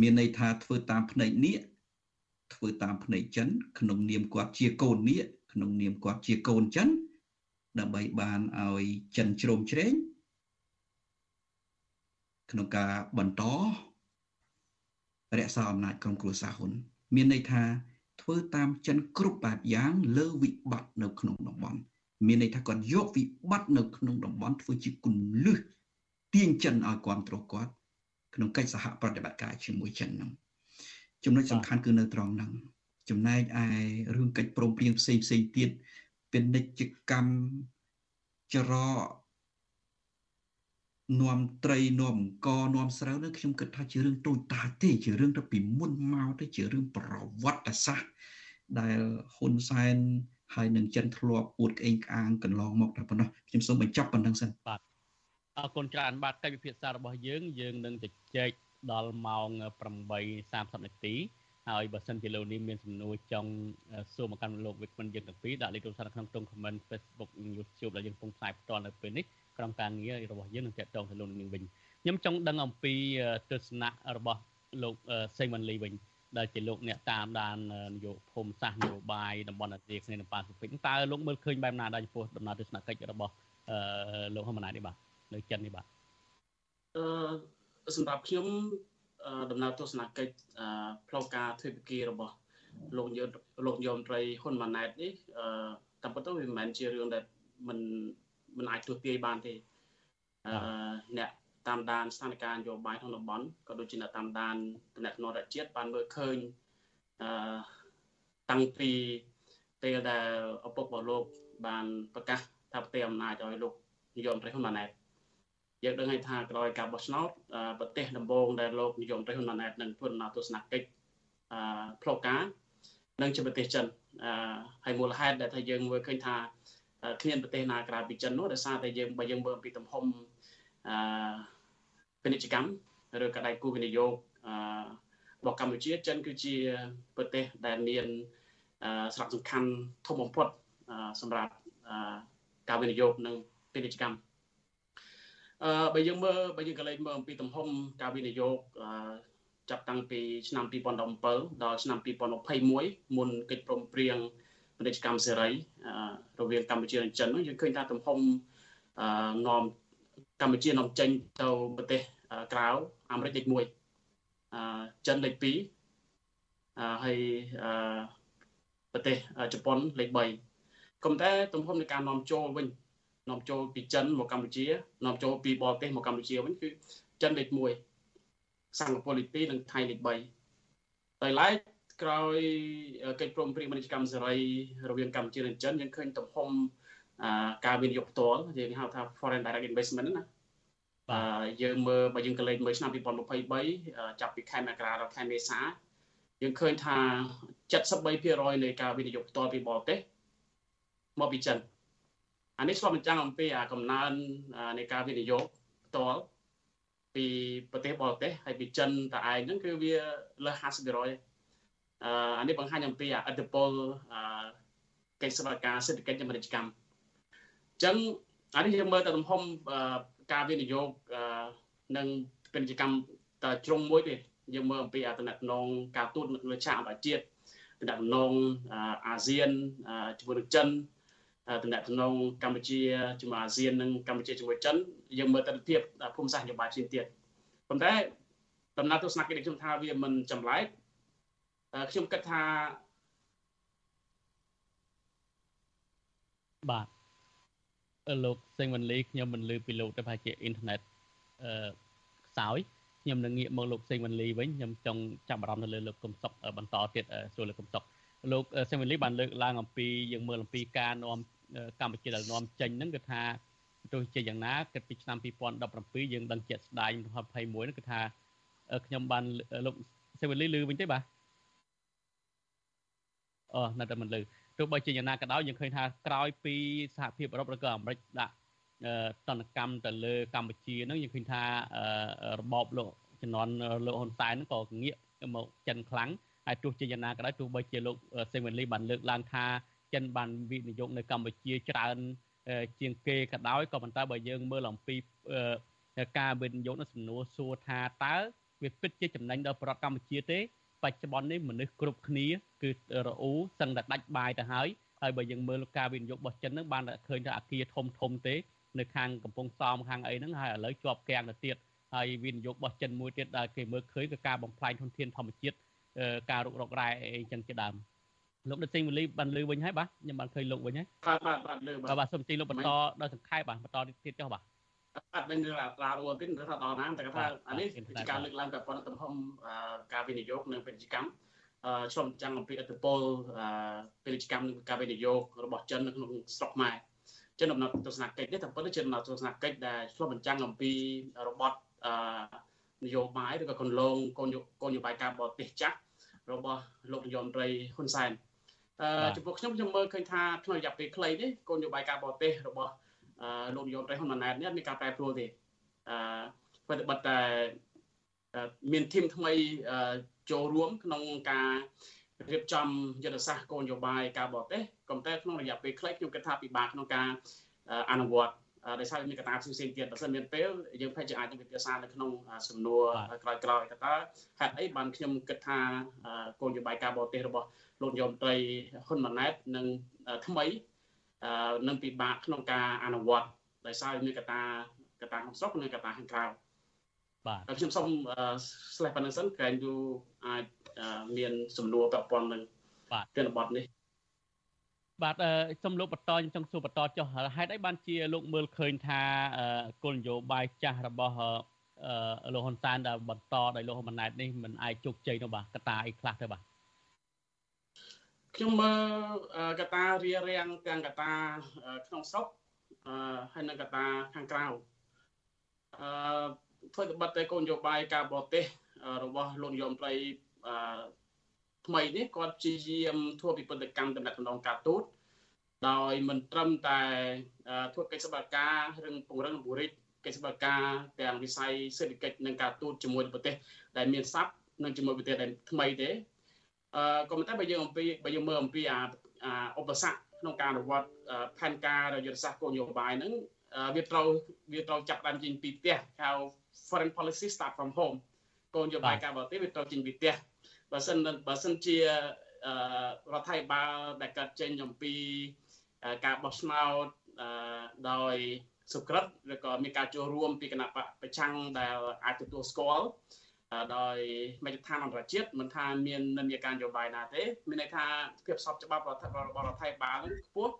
មានន័យថាធ្វើតាមភ្នែកនេះ ធ្វើតាមភ្នែកចិន ក្នុងនាមគាត់ជាកូននេះក្នុងនាមគាត់ជាកូនចិន ដើម្បីបានឲ្យចិនជ្រោមជ្រែងក្នុងការបន្តរក្សាអំណាចក្រុមគ្រួសារហ៊ុន មានន័យថាធ្វើតាមចិនគ្រប់បែបយ៉ាង លើវិបត្តិនៅក្នុងតំបន់មានន័យថាគាត់យកវិបត្តិនៅក្នុងតំបន់ធ្វើជាគន្លឹះទាញចិនឲ្យគ្រប់គ្រងគាត់ក្នុងកិច្ចសហប្រតិបត្តិការជាមួយចិនហ្នឹង ចំណុចសំខាន់គឺនៅត្រង់ហ្នឹងចំណែកឯរឿងកិច្ចព្រមព្រៀងផ្សេងផ្សេងទៀតពាណិជ្ជកម្មចរនាំត្រីនាំអង្គនាំស្រូវនោះខ្ញុំគិតថាជារឿងតូចតាចទេជារឿងទៅពីមុនមកទៅជារឿងប្រវត្តិសាស្ត្រដែលហ៊ុនសែនហើយនឹងចិនធ្លាប់អួតក្អេងក្អាងកន្លងមកតែប៉ុណ្ណោះខ្ញុំសូមបញ្ចប់ប៉ុណ្្នឹងសិនបាទអរគុណច្រើនបាទកិច្ចពិភាក្សារបស់យើងយើងនឹងជជែក ដល់ម៉ោង8:30នាទីហើយបើសិនជាលោកនេះមានសំណួរចង់សួរមកកាន់លោកវិក្កាមយើងទាំងពីរដាក់លេខទូរស័ព្ទក្នុងក្នុង comment Facebook YouTube ដែលយើងកំពុងផ្សាយផ្ទាល់នៅពេលនេះក្រុមការងាររបស់យើងនឹងតាក់ទងទៅលោកនឹងវិញខ្ញុំចង់ដឹងអំពីទស្សនៈរបស់លោកសេងវ៉ាន់លីវិញដែលជាលោកអ្នកតាមដាននយោភូមិសាស្ត្រនយោបាយតំបន់អាស៊ីអាគ្នេយ៍និងប៉ាស៊ីហ្វិកតើលោកមើលឃើញបែបណាដែរចំពោះដំណើរទស្សនកិច្ចរបស់លោកហ៊ុនម៉ាណែតនេះបាទនៅចិននេះបាទអឺ សម្រាប់ខ្ញុំដំណើរទស្សនកិច្ចផ្លូវការធ្វើពិធីរបស់លោកយមលោកយមត្រីហ៊ុនម៉ាណែតនេះអឺតាមពិតទៅវាមិនមែនជារឿងដែលមិនមិនអាចទស្សទាយបានទេអឺអ្នកតាមដានស្ថានភាពនយោបាយក្នុងតំបន់ក៏ដូចជាអ្នកតាមដានតំណែងរដ្ឋជាតិបានមើលឃើញអឺតាំងពីពេលដែលឪពុករបស់លោកបានប្រកាសថាផ្ទេរអំណាចឲ្យលោកនាយករដ្ឋមន្ត្រីហ៊ុនម៉ាណែត យើងដឹងហើយថាក្រោយការបោះឆ្នោតប្រទេសដំបូងដែលលោកនាយករដ្ឋមន្ត្រីហ៊ុនម៉ាណែតនឹងធ្វើដំណើរទស្សនកិច្ចអឺផ្លូវការនឹងជាប្រទេសចិនអឺហើយមូលហេតុដែលថាយើងមើលឃើញថាគ្មានប្រទេសណាក្រៅពីចិននោះដោយសារតែយើងបើយើងមើលពីទំហំអឺពាណិជ្ជកម្មឬក៏ដៃគូវិនិយោគអឺរបស់កម្ពុជាចិនគឺជាប្រទេសដែលមានសារៈសំខាន់ធំបំផុតសម្រាប់ការវិនិយោគនិងពាណិជ្ជកម្ម អឺបើយើងមើលបើយើងក៏លេចមើលអំពីទំហំការវិនិយោគអឺចាប់តាំងពីឆ្នាំ2017ដល់ឆ្នាំ2021មុនកិច្ចព្រមព្រៀងពាណិជ្ជកម្មសេរីរវាងកម្ពុជានិងចិននោះយើងឃើញថាទំហំអឺនាំកម្ពុជានាំចេញទៅប្រទេសក្រៅអាមេរិកលេខ1អឺចិនលេខ2អឺហើយអឺប្រទេសជប៉ុនលេខ3ក៏តែទំហំនៃការនាំចូលវិញ នាំចូលពីចិនមកកម្ពុជានាំចូលពីបរទេសមកកម្ពុជាវិញគឺចិនលេខ1សិង្ហបុរីលេខ2និងថៃលេខ3តែឡែកក្រោយកិច្ចព្រមព្រៀងពាណិជ្ជកម្មសេរីរវាងកម្ពុជានិងចិនយើងឃើញទំហំការវិនិយោគផ្ទាល់យើងហៅថា foreign direct investment ណាបាទយើងមើលបើយើងក៏លេខមើលឆ្នាំ2023ចាប់ពីខែមករាដល់ខែមេសាយើងឃើញថា73%នៃការវិនិយោគផ្ទាល់ពីបរទេសមកពីចិន អានេះឆ្លុះបញ្ចាំងអំពីអាកំណើននៃការវិនិយោគផ្ទាល់ពីប្រទេសបរទេសហើយពីចិនតឯងហ្នឹងគឺវាលើស50%អឺអានេះបង្ហាញអំពីអត្តពលអឺកិច្ចសន្យាការសេដ្ឋកិច្ចនិងពាណិជ្ជកម្មអញ្ចឹងអានេះយើងមើលទៅទំហំការវិនិយោគនិងពាណិជ្ជកម្មតែជ្រុងមួយទេយើងមើលអំពីអតំណងការទូតលើឆាកអន្តរជាតិតំណងអាស៊ានជាមួយនឹងចិន តំណែងកម្ពុជាជាមួយអាស៊ាននិងកម្ពុជាជាមួយចិនយើងមើលទស្សនវិជ្ជាភូមិសាស្ត្រនយោបាយផ្សេងទៀតប៉ុន្តែដំណើរទស្សនកិច្ចខ្ញុំថាវាមិនចម្លែកខ្ញុំគិតថាបាទលោកសេងវ៉ាន់លីខ្ញុំមិនលឺពីលោកទៅប្រហែលជាអ៊ីនធឺណិតអឺខ្សោយខ្ញុំនឹងងាកមកលោកសេងវ៉ាន់លីវិញខ្ញុំចង់ចាប់អារម្មណ៍ទៅលើលោកកុំសុកបន្តទៀតសួរលោកកុំសុកលោកសេងវ៉ាន់លីបានលើកឡើងអំពីយើងមើលអំពីការនាំ កម្ពុជាដែលនាំចេញហ្នឹងគឺថាទោះជាយ៉ាងណាគិតពីឆ្នាំ2017យើងដឹងជាក់ស្ដែង21ហ្នឹងគឺថាខ្ញុំបានលោកសេវលីលឺវិញទេបាទអូនៅតែមិនលឺទោះបីជាយ៉ាងណាក៏ដោយយើងឃើញថាក្រោយពីសហភាពអឺរ៉ុបឬក៏អាមេរិកដាក់តនកម្មទៅលើកម្ពុជាហ្នឹងយើងឃើញថារបបលោកជំនាន់លោកហ៊ុនសែនហ្នឹងក៏ងាកមកចិនខ្លាំងហើយទោះជាយ៉ាងណាក៏ដោយទោះបីជាលោកសេវិនលីបានលើកឡើងថា ចិនបានវិនិយោគនៅកម្ពុជាច្រើនជាងគេក៏ដោយក៏ប៉ុន្តែបើយើងមើលអំពីការវិនិយោគនៅសំណួរសួរថាតើវាពិតជាចំណេញដល់ប្រទេសកម្ពុជាទេ បច្ចុប្បន្ននេះមនុស្សគ្រប់គ្នាគឺរអ៊ូសឹងតែដាច់បាយទៅហើយហើយបើយើងមើលការវិនិយោគរបស់ចិនហ្នឹងបានឃើញថាអាគារធំធំទេនៅខាងកំពង់សោមខាងអីហ្នឹងហើយឥឡូវជាប់គាំងទៅទៀតហើយវិនិយោគរបស់ចិនមួយទៀតដែលគេមើលឃើញគឺការបំផ្លាញធនធានធម្មជាតិការរុករករ៉ែអីចឹងជាដើម លោកដិតសេងវូលីបានលើវិញហើយបាទខ្ញុំបានឃើញលោកវិញហើយបាទបាទបាទលើបាទបាទសូមទីលោកបន្តដល់សង្ខេបបាទបន្តទៀតចុះបាទអត់មានរឿងរ៉ាវរួចទេថាដល់ណាតែថាអានេះជាការលើកឡើងប្រព័ន្ធទំហំការវិនិយោគនិងពាណិជ្ជកម្មឆ្លុំចាំងអំពីអត្តពលពាណិជ្ជកម្មនិងការវិនិយោគរបស់ចិននៅក្នុងស្រុកខ្មែរចិនដំណើរទស្សនកិច្ចនេះតែប៉ុន្តែជាដំណើរទស្សនកិច្ចដែលឆ្លុះបញ្ចាំងអំពីរបបនយោបាយឬក៏គន្លងគោលគោលនយោបាយការបរទេសចាស់របស់លោកនាយរដ្ឋមន្ត្រីហ៊ុនសែនអឺ ចំពោះខ្ញុំខ្ញុំមើលឃើញថាក្នុងរយៈពេលខ្លីនេះគោលនយោបាយការបរទេសរបស់លោកនាយរដ្ឋមន្ត្រីហ៊ុនម៉ាណែតនេះមានការប្រែប្រួលទេអឺប្រតិបត្តិតែមានធីមថ្មីចូលរួមក្នុងការរៀបចំយុទ្ធសាស្ត្រគោលនយោបាយការបរទេសក៏តែក្នុងរយៈពេលខ្លីខ្ញុំគិតថាពិបាកក្នុងការអនុវត្តដោយសារមានកត្តាផ្សេងៗទៀតបើសិនមានពេលយើងប្រហែលជាអាចនឹងពិភាក្សានៅក្នុងសំណួរក្រោយៗថាតើហេតុអីបានខ្ញុំគិតថាគោលនយោបាយការបរទេសរបស់ លោកនាយរដ្ឋមន្ត្រីហ៊ុនម៉ាណែតនឹងថ្មីនឹងពិបាកក្នុងការអនុវត្តដោយសារមានកត្តាកត្តាក្នុងស្រុកនិងកត្តាខាងក្រៅបាទខ្ញុំសូមស្លេះប៉ុណ្្នឹងសិនក្រែងយូអាចមានសំណួរពាក់ព័ន្ធនឹងបាទទិនបទនេះបាទសូមលោកបន្តខ្ញុំចង់សួរបន្តចុះហេតុអីបានជាលោកមើលឃើញថាគោលនយោបាយចាស់របស់លោកហ៊ុនសែនដែលបន្តដោយលោកហ៊ុនម៉ាណែតនេះមិនអាចជោគជ័យនោះបាទកត្តាអីខ្លះទៅបាទ ខ្ញុំមើលកត្តារារាំងទាំងកត្តាក្នុងស្រុកហើយនិងកត្តាខាងក្រៅអឺធ្វើត្បិតតែគោលនយោបាយការបរទេសរបស់លោកនាយរដ្ឋមន្ត្រីថ្មីនេះគាត់ព្យាយាមធ្វើពិពិធកម្មតំណែងការទូតដោយមិនត្រឹមតែធ្វើកិច្ចសន្យាការរឿងពង្រឹងបុរិចកិច្ចសន្យាការទាំងវិស័យសេដ្ឋកិច្ចនិងការទូតជាមួយប្រទេសដែលមានស័ព្ទនិងជាមួយប្រទេសដែលថ្មីទេអឺ ក៏ប៉ុន្តែបើយើងអំពីបើយើងមើលអំពីអាឧបសគ្គក្នុងការអនុវត្តផែនការយុទ្ធសាស្ត្រគោលនយោបាយហ្នឹងអវាត្រូវវាត្រូវចាប់បានចេញពីផ្ទះហៅ foreign policy start from home គោលនយោបាយការបរទេសវាត្រូវចេញពីផ្ទះបើសិនបើសិនជារដ្ឋាភិបាលដែលកាត់ចេញអំពីការបោះឆ្នោតដោយសុក្រិតឬក៏មានការចូលរួមពីគណៈប្រឆាំងដែលអាចទទួលស្គាល់ ដោយមជ្ឈដ្ឋានអន្តរជាតិមិនថាមាននិន្នាការនយោបាយណាទេ មានន័យថាភាពស្របច្បាប់រដ្ឋរបស់រដ្ឋាភិបាលនឹងខ្ពស់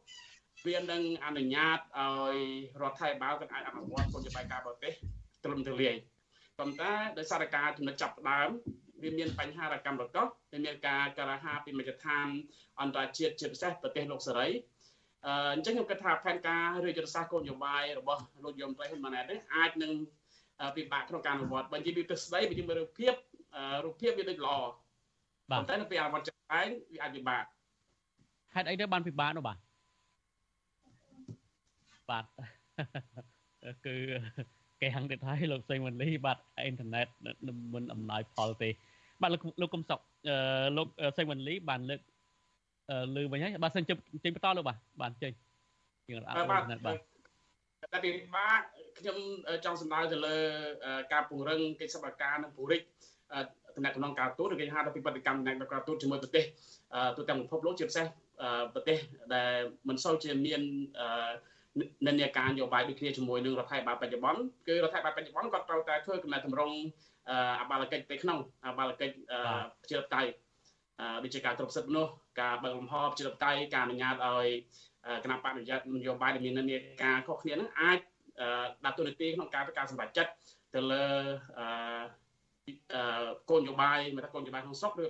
វានឹងអនុញ្ញាតឲ្យរដ្ឋាភិបាលក៏អាចអនុវត្តគោលនយោបាយការបរទេសត្រឹមត្រូវលាយប៉ុន្តែដោយសារការចំណុចចាប់ផ្ដើមវាមានបញ្ហារកម្មរកោវាមានការការហាពីមជ្ឈដ្ឋានអន្តរជាតិជាពិសេសប្រទេសលោកសេរីអញ្ចឹងខ្ញុំគិតថាផែនការឬយុទ្ធសាស្ត្រគោលនយោបាយរបស់លោកយមត្រីហ៊ុនម៉ាណែតនេះអាចនឹង ពិបាកក្នុងការអនុវត្តបើនិយាយពីទស្សនវិជ្ជាវារូបភាពរូបភាពវាដូចល្អបាទតែនៅពេលអនុវត្តចាក់ឯងវាអាចពិបាកហេតុអីទៅបានពិបាកនោះបាទបាទគឺគេហងទៀតហើយលោកសេងវ៉ាន់លីបាទអ៊ីនធឺណិតមិនអំណោយផលទេ បាទលោកលោកកំសុកលោកសេងវ៉ាន់លីបានលើកលើវិញហើយបាទសិនជិបចេញបន្តលោកបាទបាទចេញយើងអត់អត់បាទតែពីបាទ ខ្ញុំចង់សម្ដៅទៅលើការពង្រឹងកិច្ចសកម្មការនិងពង្រីកតំណែងក្នុងការទូតឬគេហៅថាពិបត្តិកម្មតំណែងក្នុងការទូតជាមួយប្រទេសទូទាំងពិភពលោកជាពិសេសប្រទេសដែលមិនសូវជាមាននិន្នាការនយោបាយដូចគ្នាជាមួយនឹងរដ្ឋាភិបាលបច្ចុប្បន្នគឺរដ្ឋាភិបាលបច្ចុប្បន្នគាត់ត្រូវតែធ្វើកំណែតម្រង់អបាលកិច្ចទៅក្នុងអបាលកិច្ចប្រជាធិបតេយ្យដូចជាការគ្រប់សិទ្ធិមនុស្សការបើកលំហប្រជាធិបតេយ្យការអនុញ្ញាតឲ្យគណៈបកនយោបាយដែលមាននិន្នាការខុសគ្នានឹងអាច ដាក់ទូនាទីក្នុងការធ្វើការសម្រេចចិត្តទៅលើគោលនយោបាយមិនថាគោលនយោបាយក្នុងស្រុកឬ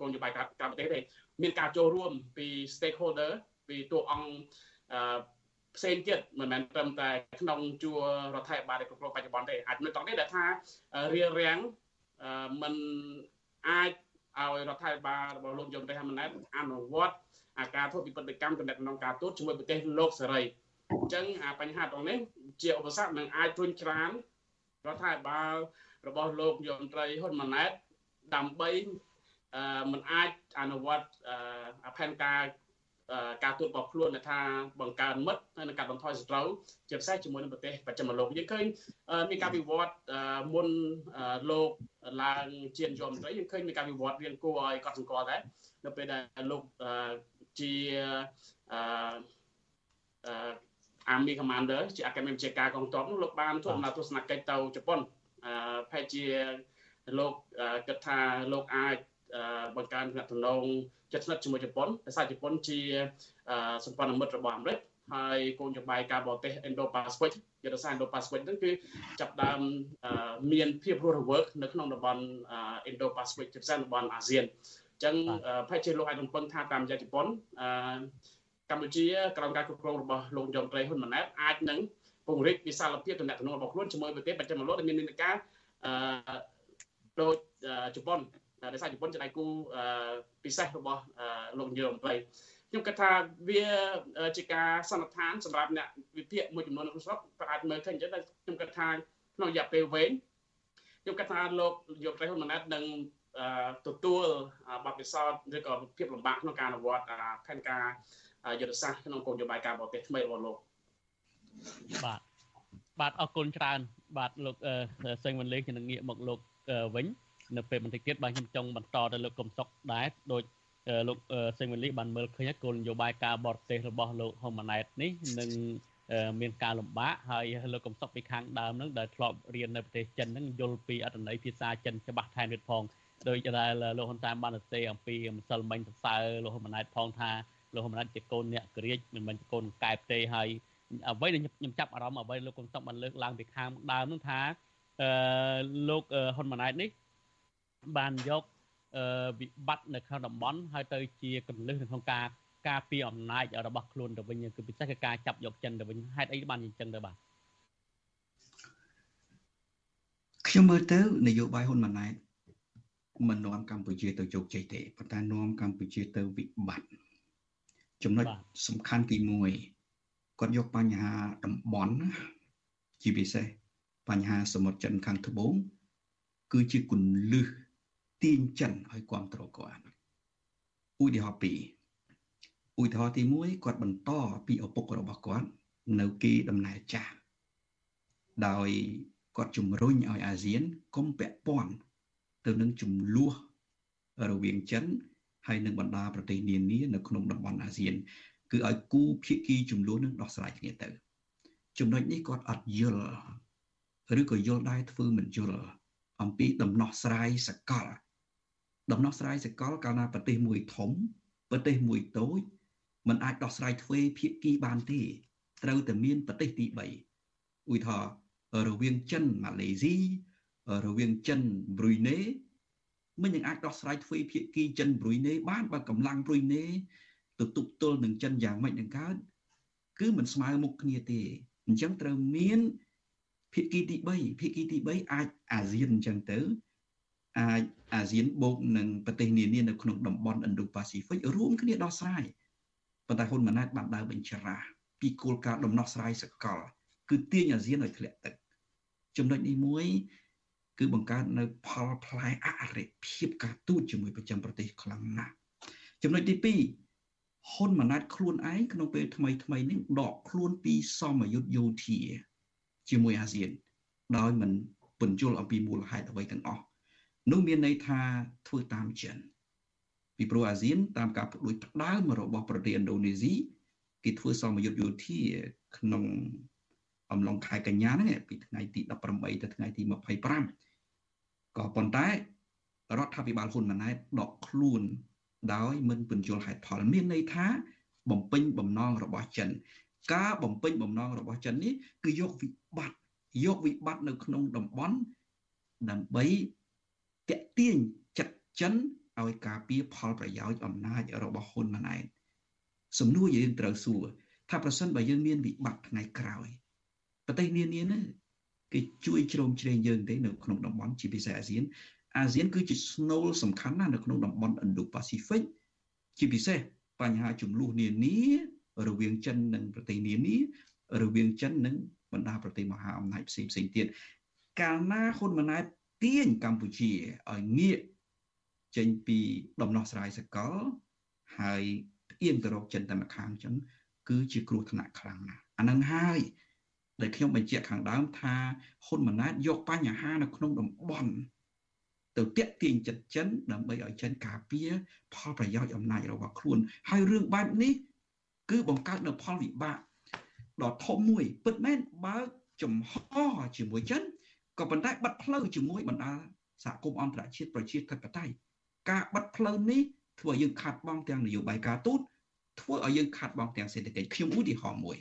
គោលនយោបាយក្រៅប្រទេសទេមានការចូលរួមពី stakeholder ពីតួអង្គផ្សេងទៀតមិនមែនត្រឹមតែក្នុងជួររដ្ឋាភិបាលដែលគ្រប់គ្រងបច្ចុប្បន្នទេអាចនៅត្រង់នេះដែលថារៀបរៀងមិនអាចឲ្យរដ្ឋាភិបាលរបស់លោកយមរដ្ឋមន្ត្រីអនុវត្តអាការធ្វើពិពិធកម្មតំណែងក្នុងការទូតជាមួយប្រទេសលោកសេរី អញ្ចឹងបញ្ហាត្រង់នេះជាឧបសគ្គនឹងអាចជួញច្រានរដ្ឋាភិបាលរបស់លោកយមត្រីហ៊ុនម៉ាណែតដើម្បីមិនអាចអនុវត្តផែនការការទូតរបស់ខ្លួនថាបង្កើនមិត្តហើយនឹងការបន្ថយសត្រូវជាពិសេសជាមួយនឹងប្រទេសបច្ចិមលោកយើងឃើញមានការវិវត្តមុនលោកឡើងជានាយករដ្ឋមន្ត្រីយើងឃើញមានការវិវត្តរៀងគួរឲ្យកត់សម្គាល់ដែរនៅពេលដែលលោកជាអឺ Army Commander ជាអគ្គមេបញ្ជាការកងទ័ពនោះលោកបានធ្វើដំណើរទស្សនកិច្ចទៅជប៉ុនអឺប្រហែលជាលោកគិតថាលោកអាចបង្កើនទំនាក់ទំនងជិតស្និទ្ធជាមួយជប៉ុនដោយសារជប៉ុនជាសម្ព័ន្ធមិត្តរបស់អាមេរិកហើយគោលនយោបាយការបរទេស Indo-Pacific យុទ្ធសាស្ត្រ Indo-Pacific ហ្នឹងគឺចាប់ដើមមានភាពរស់រវើកនៅក្នុងតំបន់ Indo-Pacific ជាពិសេសតំបន់អាស៊ានអញ្ចឹងប្រហែលជាលោកអាចរំពឹងថាតាមរយៈជប៉ុន កម្ពុជាក្រោមការគ្រប់គ្រងរបស់លោកយមត្រីហ៊ុនម៉ាណែតអាចនឹងពង្រីកវិសាលភាពទំនាក់ទំនងរបស់ខ្លួនជាមួយប្រទេសបច្ចិមលោកដែលមាននិន្នាការអឺដូចជប៉ុនដោយសារជប៉ុនជាដៃគូពិសេសរបស់លោកនាយរដ្ឋមន្ត្រីខ្ញុំគិតថាវាជាការសន្និដ្ឋានសម្រាប់អ្នកវិភាគមួយចំនួននៅក្នុងស្រុកក៏អាចមើលឃើញអញ្ចឹងតែខ្ញុំគិតថាក្នុងរយៈពេលវែងខ្ញុំគិតថាលោកយកប្រៃហ៊ុនម៉ាណែតនឹងទទួលបទពិសោធន៍ឬក៏ភាពលំបាកក្នុងការអនុវត្តផែនការ យុទ្ធសាស្ត្រក្នុងគោលនយោបាយការបរទេសថ្មីរបស់លោកបាទបាទអរគុណច្រើន បាទលោកសេងវ៉ាន់លេងនឹងងាកមកលោកវិញនៅពេលបន្តិចទៀតបាទខ្ញុំចង់បន្តទៅលោកកំសុកដែរដោយលោកសេងវេលីបានមើលឃើញគោលនយោបាយការបរទេសរបស់លោកហ៊ុនម៉ាណែតនេះនឹងមានការលំបាកហើយលោកកំសុកពីខាងដើមនឹងដែលធ្លាប់រៀននៅប្រទេសចិននឹងយល់ពីអត្ថន័យភាសាចិនច្បាស់ថែមទៀតផងដោយដែលលោកហ៊ុនសែនបានសរសេរអំពីម្សិលមិញសរសើរលោកហ៊ុនម៉ាណែតផងថា លោកហ៊ុនម៉ាណែតជាកូនអ្នកក្រៀកមិនមែនជាកូនកែបទេហើយអ្វីដែលខ្ញុំចាប់អារម្មណ៍អ្វីលោកកំសុកបានលើកឡើងពីខាងដើមនឹងថាអឺលោកហ៊ុនម៉ាណែតនេះបានយកវិបត្តិនៅក្នុងតំបន់ហើយទៅជាកលឹះនៅក្នុងការការពារអំណាចរបស់ខ្លួនទៅវិញគឺពិសេសគឺការចាប់យកចិនទៅវិញហេតុអីបានអញ្ចឹងទៅបាទខ្ញុំមើលទៅនយោបាយហ៊ុនម៉ាណែតមិននាំកម្ពុជាទៅជោគជ័យទេប៉ុន្តែនាំកម្ពុជាទៅវិបត្តិ ចំណុចសំខាន់ទី1គាត់យកបញ្ហាតំបន់ជាពិសេសបញ្ហាសមុទ្រចិនខាងត្បូងគឺជាគន្លឹះទាញចិនឲ្យគ្រប់គ្រងគាត់ឧទាហរណ៍ពីរឧទាហរណ៍ទី1គាត់បន្តពីឪពុករបស់គាត់នៅគីដំណែលចាស់ដោយគាត់ជំរុញឲ្យអាស៊ានកុំពាក់ព័ន្ធទៅនឹងចំនួនរវាងចិន ហើយនិងបណ្ដាប្រទេសនានានៅក្នុងតំបន់អាស៊ាន គឺឲ្យគូភាគីចំនួននឹងដោះស្រាយគ្នាទៅចំណុចនេះគាត់អត់យល់ឬក៏យល់ដែរធ្វើមិនយល់អំពីដំណោះស្រាយសកល ដំណោះស្រាយសកលកាលណាប្រទេសមួយធំប្រទេសមួយតូចมันអាចដោះស្រាយទ្វេភាគីបានទេ ត្រូវតែមានប្រទេសទី3ឧទាហរណ៍រវាងចិនម៉ាឡេស៊ីរវាងចិនប្រុយណេ មិននឹងអាចដោះស្រាយទ្វេភាគីចិនប្រុយណេបានបើកម្លាំងប្រុយណេទៅទប់ទល់នឹងចិនយ៉ាងម៉េចនឹងកើតគឺមិនស្មើមុខគ្នាទេអញ្ចឹងត្រូវមានភាគីទី3ភាគីទី3អាចអាស៊ានអញ្ចឹងទៅអាចអាស៊ានបូកនឹងប្រទេសនានានៅក្នុងតំបន់ Indo-Pacific រួមគ្នាដោះស្រាយប៉ុន្តែហ៊ុនម៉ាណែតបានដើរបញ្ច្រាស់ពីគោលការណ៍ដំណោះស្រាយសកល គឺទាញអាស៊ានឲ្យធ្លាក់ទឹកចំណុចនេះមួយ គឺបង្កើតនៅផលផ្លែអរិភាពការទូតជាមួយប្រចាំប្រទេសខ្លាំងណាស់ចំណុចទី2ហ៊ុនម៉ាណែតខ្លួនឯងក្នុងពេលថ្មីថ្មីនេះដកខ្លួនពីសមយុទ្ធយោធាជាមួយអាស៊ាន ដោយមិនពន្យល់អំពីមូលហេតុអ្វីទាំងអស់នោះមានន័យថាធ្វើតាមចិនពីព្រោះអាស៊ានតាមការផ្ដួចផ្ដើមរបស់ប្រទេសឥណ្ឌូនេស៊ីគេធ្វើសមយុទ្ធយោធាក្នុងអំឡុងខែកញ្ញាហ្នឹងពីថ្ងៃទី18ទៅថ្ងៃទី25 ក៏ប៉ុន្តែរដ្ឋាភិបាលហ៊ុនម៉ាណែតដកខ្លួនដោយមិនពន្យល់ហេតុផលមានន័យថាបំពេញបំណងរបស់ចិន ការបំពេញបំណងរបស់ចិននេះគឺយកវិបត្តិយកវិបត្តិនៅក្នុងតំបន់ដើម្បីតាក់ទាញចិត្តចិនឲ្យការពារផលប្រយោជន៍អំណាចរបស់ហ៊ុនម៉ាណែតសំណួរយើងត្រូវសួរថាប្រសិនបើយើងមានវិបត្តិថ្ងៃក្រោយប្រទេសនានាណា គេជួយជ្រោមជ្រែងយើងទេនៅក្នុងតំបន់ជាពិសេសអាស៊ានអាស៊ានគឺជាស្នូលសំខាន់ណាស់នៅក្នុងតំបន់ Indo-Pacific ជាពិសេសបញ្ហាចំនួននានារវាងចិននិងប្រទេសនានារវាងចិននិងបណ្ដាប្រទេសមហាអំណាចផ្សេងផ្សេងទៀតកាលណាហ៊ុនម៉ាណែតទាញកម្ពុជាឲ្យងាកចេញពីដំណោះស្រាយសកលហើយផ្អៀងទៅរកចិនតែម្ខាងអញ្ចឹងគឺជាគ្រោះថ្នាក់ខ្លាំងណាស់អានឹងហើយ ដែលខ្ញុំបញ្ជាក់ខាងដើមថាហ៊ុនម៉ាណែតយកបញ្ហានៅក្នុងតំបន់ទៅតាក់ទាញចិត្តចិនដើម្បីឲ្យចិនការពារផលប្រយោជន៍អំណាចរបស់ខ្លួន ហើយរឿងបែបនេះ គឺបង្កើតនៅផលវិបាកដ៏ធំមួយពិតមែនបើចំហជាមួយចិនក៏ប៉ុន្តែបិទផ្លូវជាមួយបណ្ដាសហគមន៍អន្តរជាតិប្រជាធិបតេយ្យការបិទផ្លូវនេះធ្វើឲ្យយើងខាត់បងទាំងនយោបាយការទូតធ្វើឲ្យយើងខាត់បងទាំងសេដ្ឋកិច្ចខ្ញុំឧទាហរណ៍មួយ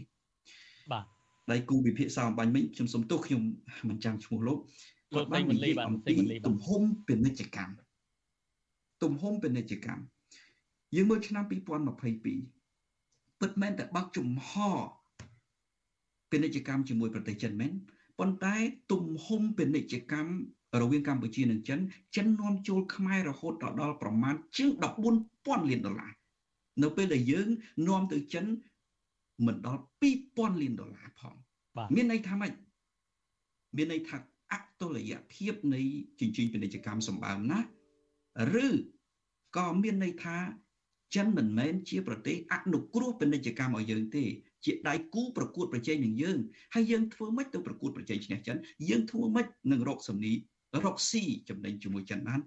បាទ ដៃគូវិភាគសាមបាញ់មិញខ្ញុំសុំទោសខ្ញុំមិនចាំឈ្មោះលោកលោកតែមិនលីបាទតែមិនលីទំហំពាណិជ្ជកម្មទំហំពាណិជ្ជកម្មយើងមើលឆ្នាំ2022ពិតមែនតែបើកចំហពាណិជ្ជកម្មជាមួយប្រទេសចិនមែនប៉ុន្តែទំហំពាណិជ្ជកម្មរវាងកម្ពុជានិងចិនចិននាំចូលខ្មែររហូតដល់ប្រមាណជាង14000លានដុល្លារនៅពេលដែលយើងនាំទៅចិន មិនដល់2000លានដុល្លារផងមានន័យថាម៉េចមានន័យថាអតុល្យភាពនៃជញ្ជីងពាណិជ្ជកម្មសម្បើមណាឬក៏មានន័យថាចិនមិនមែនជាប្រទេសអនុគ្រោះពាណិជ្ជកម្មឲ្យយើងទេ ជាដៃគូប្រកួតប្រជែងនឹងយើងហើយយើងធ្វើម៉េចទៅប្រកួតប្រជែងឈ្នះចិនយើងធ្វើម៉េចនឹងរកសំនីរកស៊ីចំណេញជាមួយចិនបាន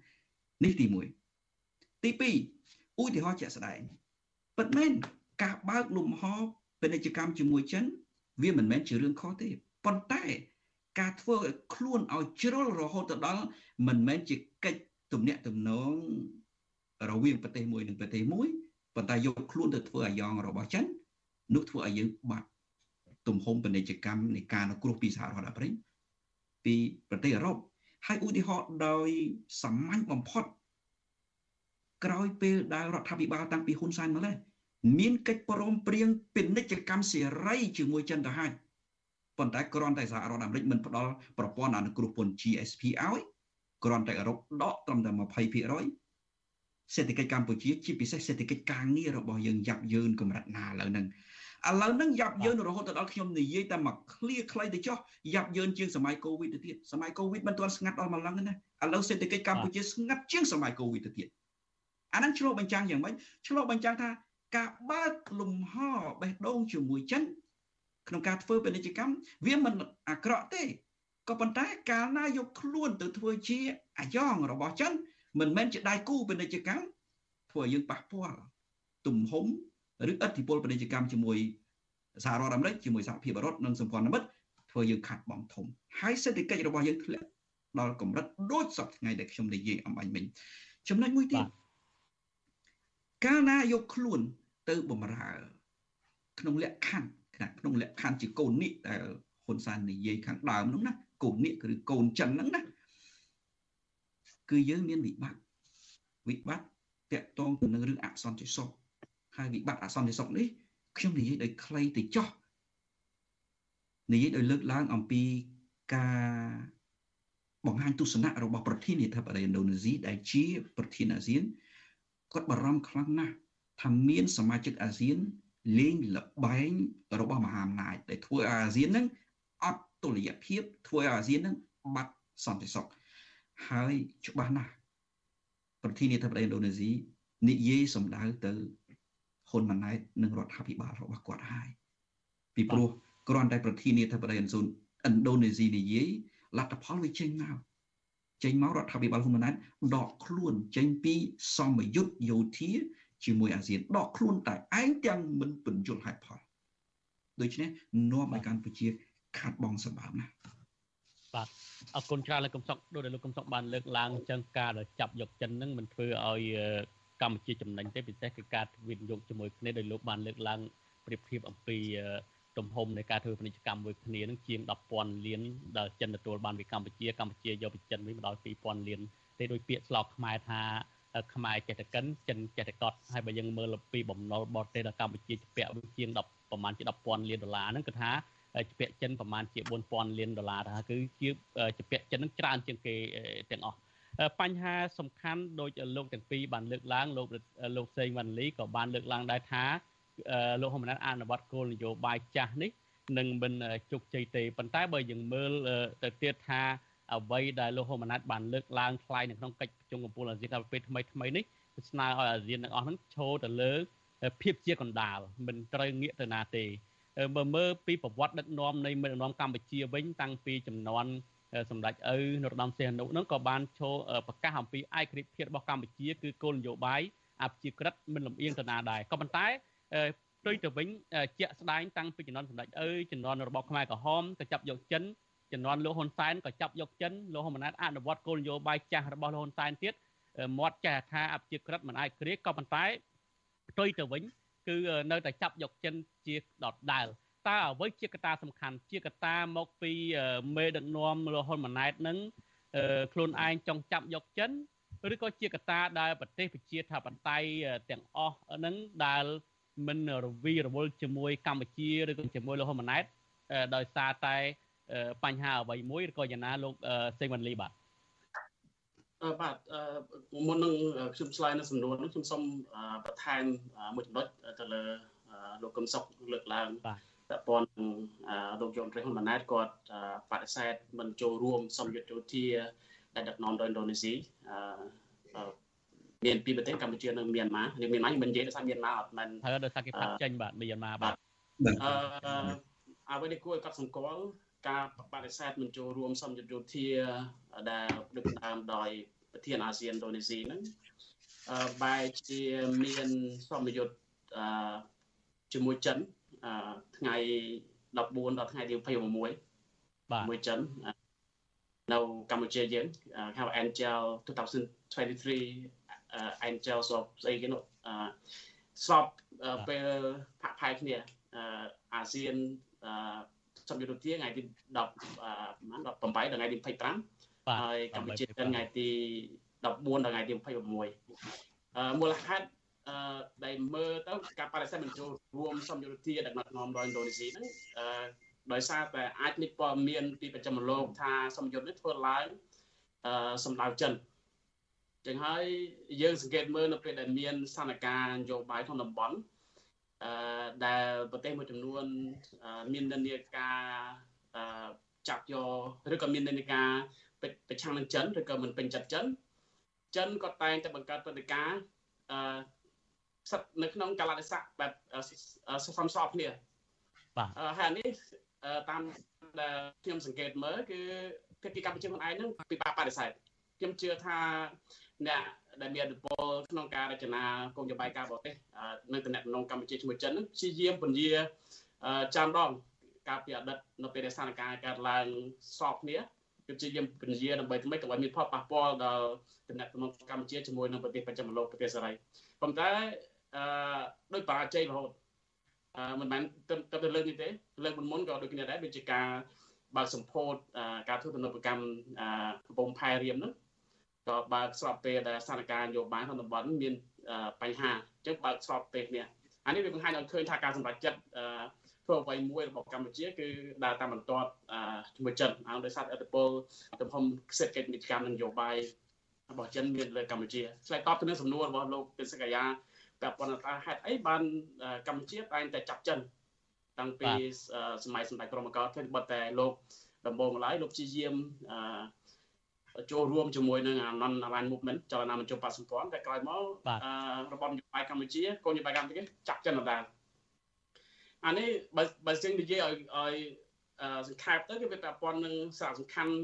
នេះទី1ទី2ឧទាហរណ៍ជាក់ស្ដែងពិតមែនការបើកលំហ ពាណិជ្ជកម្មជាមួយចិនវាមិនមែនជារឿងខុសទេប៉ុន្តែការធ្វើឲ្យខ្លួនឲ្យជ្រុលរហូតទៅដល់មិនមែនជាកិច្ចទំនាក់ទំនងរវាងប្រទេសមួយនិងប្រទេសមួយប៉ុន្តែយកខ្លួនទៅធ្វើអាយ៉ងរបស់ចិននោះធ្វើឲ្យយើងបាត់ទំហំពាណិជ្ជកម្មនៃការអនុគ្រោះពីសហរដ្ឋអាមេរិកពីប្រទេសអឺរ៉ុបហើយឧទាហរណ៍ដោយសាមញ្ញបំផុតក្រោយពេលដែលរដ្ឋាភិបាលតាំងពីហ៊ុនសែនមកនេះ មានកិច្ចព្រមព្រៀងពាណិជ្ជកម្មសេរីជាមួយចិនទៅហើយប៉ុន្តែគ្រាន់តែសហរដ្ឋអាមេរិកមិនផ្ដល់ប្រព័ន្ធអនុគ្រោះពន្ធ GSP ឲ្យគ្រាន់តែអឺរ៉ុបដកត្រឹមតែ20%សេដ្ឋកិច្ចកម្ពុជាជាពិសេសសេដ្ឋកិច្ចការងាររបស់យើងយ៉ាប់យ៉ឺនកម្រិតណាឥឡូវហ្នឹងឥឡូវហ្នឹងយ៉ាប់យ៉ឺនរហូតដល់ខ្ញុំនិយាយតែមកឃ្លាខ្លីទៅចុះយ៉ាប់យ៉ឺនជាងសម័យកូវីដទៅទៀតសម័យកូវីដមិនទាន់ស្ងាត់ដល់ម្លឹងណាឥឡូវសេដ្ឋកិច្ចកម្ពុជាស្ងាត់ជាងសម័យកូវីដទៅទៀតអាហ្នឹងឆ្លុះបញ្ចាំងយ៉ាងម៉េចឆ្លុះបញ្ចាំងថា ការបើកលំហបេះដូងជាមួយចិនក្នុងការធ្វើពាណិជ្ជកម្មវាមិនអាក្រក់ទេក៏ប៉ុន្តែកាលណាយកខ្លួនទៅធ្វើជាអាយ៉ងរបស់ចិនមិនមែនជាដៃគូពាណិជ្ជកម្មធ្វើឲ្យយើងប៉ះពាល់ទំហំឬឥទ្ធិពលពាណិជ្ជកម្មជាមួយសហរដ្ឋអាមេរិកជាមួយសហភាពអឺរ៉ុបនិងសម្ព័ន្ធមិត្តធ្វើយើងខាត់បងធំហើយសេដ្ឋកិច្ចរបស់យើងធ្លាក់ដល់កម្រិតដូចសពថ្ងៃដែលខ្ញុំនិយាយអំបញ្ញមិញចំណុចមួយទៀតកាលណាយកខ្លួន ទៅបំរើ ក្នុងលក្ខខណ្ឌក្នុងលក្ខខណ្ឌជាកូននេះដែលហ៊ុនសែននិយាយខាងដើមហ្នឹងណាកូននេះឬកូនចិនហ្នឹងណាគឺយើងមានវិបត្តិវិបត្តិតកតងទៅនឹងរឿងអសន្តិសុខហើយវិបត្តិអសន្តិសុខនេះខ្ញុំនិយាយដោយខ្លីទៅចោះនិយាយដោយលើកឡើងអំពីការបង្ហាញទស្សនៈរបស់ប្រធានាធិបតីឥណ្ឌូនេស៊ីដែលជា ប្រធានអាស៊ានគាត់បារម្ភខ្លាំងណាស់ ថាមានសមាជិកអាស៊ានលេងលបែងរបស់មហាអំណាចដែលធ្វើឲ្យអាស៊ានហ្នឹងអត់តុល្យភាពធ្វើឲ្យអាស៊ានហ្នឹងបាត់សន្តិសុខហើយច្បាស់ណាស់ប្រធានាធិបតីឥណ្ឌូនេស៊ីនិយាយសម្ដៅទៅហ៊ុនម៉ាណែតនិងរដ្ឋាភិបាលរបស់គាត់ហើយពីព្រោះគ្រាន់តែប្រធានាធិបតីឥណ្ឌូនេស៊ីនិយាយលទ្ធផលវាចេញមកចេញមករដ្ឋាភិបាលហ៊ុនម៉ាណែតដកខ្លួនចេញពីសមយុទ្ធយោធា ជាមួយអាស៊ានដកខ្លួនតែឯងទាំងមិនបញ្យល់ហេតុផលដូច្នេះនាំឲ្យកម្ពុជាខាត់បងសម្បើមណាស់បាទអរគុណច្រើនលោកកំសុកដូចដែលលោកកំសុកបានលើកឡើងអញ្ចឹងការដែលចាប់យកចិននឹងមិនធ្វើឲ្យកម្ពុជាចំណេញទេពិសេសគឺការវិនិយោគជាមួយគ្នាដោយលោកបានលើកឡើងប្រៀបធៀបអំពីទំហំនៃការធ្វើពាណិជ្ជកម្មមួយគ្នានឹងជាង10,000លានដែលចិនទទួលបានពីកម្ពុជាកម្ពុជាយកពីចិនវិញមកដល់2,000លានទេដោយពាក្យស្លោកខ្មែរថា ខ្មែរចេះតែកិនចិនចេះតែកត់ហើយបើយើងមើលពីបំណុលបរទេសដល់កម្ពុជាជាពាក់ជាង10ប្រហែលជា10,000លានដុល្លារហ្នឹងគឺថាជាពាក់ចិនប្រហែលជា4,000លានដុល្លារថាគឺជាជាពាក់ចិននឹងច្រើនជាងគេទាំងអស់បញ្ហាសំខាន់ដោយលោកទាំងពីរបានលើកឡើងលោកលោកសេងវ៉ាន់លីក៏បានលើកឡើងដែរថាលោកហ៊ុនម៉ាណែតអនុវត្តគោលនយោបាយចាស់នេះនឹងមិនជោគជ័យទេប៉ុន្តែបើយើងមើលទៅទៀតថា អ្វីដែលលោកហ៊ុនម៉ាណែតបានលើកឡើងថ្លែងនៅក្នុងកិច្ចប្រជុំកំពូលអាស៊ានកាលពីថ្មីថ្មីនេះស្នើឲ្យអាស៊ានទាំងអស់ហ្នឹងឈរទៅលើភាពជាកណ្ដាលមិនត្រូវងាកទៅណាទេបើមើលពីប្រវត្តិដឹកនាំនៃមេដឹកនាំកម្ពុជាវិញតាំងពីចំនួនសម្ដេចឪនរោត្តមសីហនុនឹងក៏បានចូលប្រកាសអំពីឯករាជ្យភាពរបស់កម្ពុជាគឺគោលនយោបាយអព្យាក្រឹតមិនលំអៀងទៅណាដែរក៏ប៉ុន្តែផ្ទុយទៅវិញជាក់ស្ដែងតាំងពីចំនួនសម្ដេចឪចំនួនរបបខ្មែរក្រហមក៏ចាប់យកចិន ចំនួនលោកហ៊ុនសែនក៏ចាប់យកចិនលោកហ៊ុនម៉ាណែតអនុវត្តគោលនយោបាយចាស់របស់លោកហ៊ុនសែនទៀតមាត់ចាស់ថាអព្យាក្រឹតមិនអាចគ្រាក៏ប៉ុន្តែផ្ទុយទៅវិញគឺនៅតែចាប់យកចិនជាដដែលតើអ្វីជាកត្តាសំខាន់ជាកត្តាមកពីមេដឹកនាំលោកហ៊ុនម៉ាណែតនឹងខ្លួនឯងចង់ចាប់យកចិនឬក៏ជាកត្តាដែលប្រទេសប្រជាធិបតេយ្យទាំងអស់នឹងដែលមិនរវីរវល់ជាមួយកម្ពុជាឬក៏ជាមួយលោកហ៊ុនម៉ាណែតដោយសារតែ បញ្ហាអ្វីមួយឬក៏យ៉ាងណាលោកសេងវ៉ាន់លីបាទអឺបាទមុននឹងខ្ញុំឆ្លើយនៅសំណួរនោះខ្ញុំសូមបន្ថែមមួយចំណុចទៅលើលោកកឹមសុខលើកឡើងបាទតើប៉ុនលោកយមត្រីហ៊ុនម៉ាណែតគាត់បដិសេធមិនចូលរួមសម្យុទ្ធយោធាដែលដឹកនាំដោយឥណ្ឌូនេស៊ីអឺមានពីរប្រទេសកម្ពុជានិងមីយ៉ាន់ម៉ានេះមីយ៉ាន់ម៉ាមិននិយាយដោយសារមីយ៉ាន់ម៉ាអត់មែនហើយដោយសារគេផាត់ចេញបាទមីយ៉ាន់ម៉ាបាទអឺអ្វីនេះគួរឲ្យកត់សម្គាល់ ការបដិសេធមិនចូលរួមសម្យុទ្ធយោធាដែលដឹកនាំដោយប្រធានអាស៊ានឥណ្ឌូនេស៊ីហ្នឹងអឺបែរជាមានសម្យុទ្ធអឺជាមួយចិនអឺថ្ងៃ14ដល់ថ្ងៃទី26បាទមួយចិននៅកម្ពុជាយើងហៅ Angel 2023 Angel ស្របស្អីគេនោះស្របពេលផាក់ផាយគ្នាអាស៊ាន សម្យុទ្ធទាថ្ងៃទី10ប្រហែល18ដល់ថ្ងៃទី25ហើយកម្ពុជាថ្ងៃទី14ដល់ថ្ងៃទី26មូលហេតុអឺដែលមើលទៅការបដិសេធមិនចូលរួមសម្យុទ្ធទាដឹកនាំដោយឥណ្ឌូនេស៊ីហ្នឹងអឺដោយសារតែអាចមានព័ត៌មានពីប្រចាំលោកថាសម្យុទ្ធនេះធ្វើឡើងអឺសម្ដៅចិនចឹងហើយយើងសង្កេតមើលនៅពេលដែលមានស្ថានភាពនយោបាយក្នុងតំបន់អឺ ដែលប្រទេសមួយចំនួនមាននិន្នាការអឺចាប់យកឬក៏មាននិន្នាការប្រឆាំងនឹងចិនឬក៏មិនពេញចិត្តចិនចិនក៏តែងតែបង្កើតព្រឹត្តិការណ៍អឺសិតនៅក្នុងកាលៈទេសៈបែបសំស្របគ្នាបាទហើយនេះតាមដែលខ្ញុំសង្កេតមើលគឺភាគីកម្ពុជាខ្លួនឯងនឹងពិបាកបដិសេធខ្ញុំជឿថាអ្នក ដែលមានឥទ្ធិពលក្នុងការរចនាគោលនយោបាយការបរទេសនៅតំណែងកម្ពុជាជាមួយចិននឹងព្យាយាមពន្យាចាំដងការពីអតីតនៅពេលដែលស្ថានភាពកើតឡើងស្របគ្នាគឺព្យាយាមពន្យាដើម្បីធ្វើម៉េចកុំឲ្យមានផលប៉ះពាល់ដល់តំណែងកម្ពុជាជាមួយនឹងប្រទេសបច្ចឹមលោកប្រទេសសេរីប៉ុន្តែអឺដោយបរាជ័យរហូតអឺមិនមែនទៅទៅលើកនេះទេលើកមុនមុនក៏ដូចគ្នាដែរដូចជាការបើកសម្ពោធការធ្វើទំនើបកម្មកំពង់ផែរៀមហ្នឹង ក៏បើកស្របពេលដែលស្ថានភាពនយោបាយក្នុងតំបន់មានបញ្ហាអញ្ចឹងបើកស្របពេលនេះអានេះវាបង្ហាញឲ្យឃើញថាការសម្រេចចិត្តធ្វើអ្វីមួយរបស់កម្ពុជាគឺដើរតាមបន្ទាត់ជាមួយចិនអដោយសារឥទ្ធិពលទំហំសេដ្ឋកិច្ចនីតិកម្មនិងនយោបាយរបស់ចិនមានលើកម្ពុជាឆ្លើយតបទៅនឹងសំណួររបស់លោកពិសិកាយាពាក់ព័ន្ធថាហេតុអីបានកម្ពុជាតែងតែចាប់ចិនតាំងពីសម័យសម្ដេចព្រហ្មកិលធ្វើបត់តែលោកដំបូងឡើយលោកជាយាម ចូលរួមជាមួយនឹង non aligned movement ចលនាមិនជុំបកសម្ព័ន្ធតែក្រោយមករបបនយោបាយកម្ពុជាកូននយោបាយកម្ពុជាចាប់ចិនដដែលអានេះបើបើជាងនិយាយឲ្យឲ្យសង្ខេបទៅគឺវាពាក់ព័ន្ធនឹងសារៈសំខាន់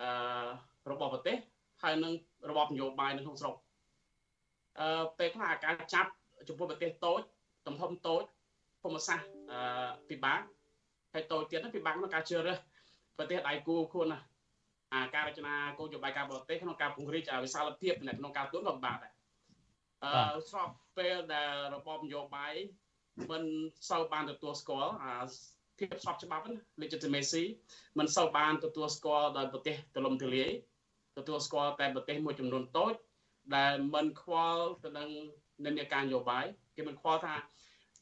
អឺរបស់ប្រទេសហើយនឹងរបបនយោបាយនៅក្នុងស្រុកអឺពេលខ្លះការចាប់ចំពោះប្រទេសតូចទំហំតូចភូមិសាស្ត្រអឺពិបាកហើយតូចទៀតហ្នឹងពិបាកក្នុងការជ្រើសរើសប្រទេសដៃគូខ្លួនណា អាការរចនាគោលនយោបាយការបរទេសក្នុងការពង្រីកវិសាលភាពក្នុងការទួនក៏ពិបាកដែរអឺស្របពេលដែលរបបនយោបាយមិនសូវបានទទួលស្គាល់អាភាពស្របច្បាប់ legitimacy មិនសូវបានទទួលស្គាល់ដោយប្រទេសទលំទលាយទទួលស្គាល់តែប្រទេសមួយចំនួនតូច ដែលមិនខ្វល់ទៅនឹងនិន្នាការនយោបាយគេមិនខ្វល់ថា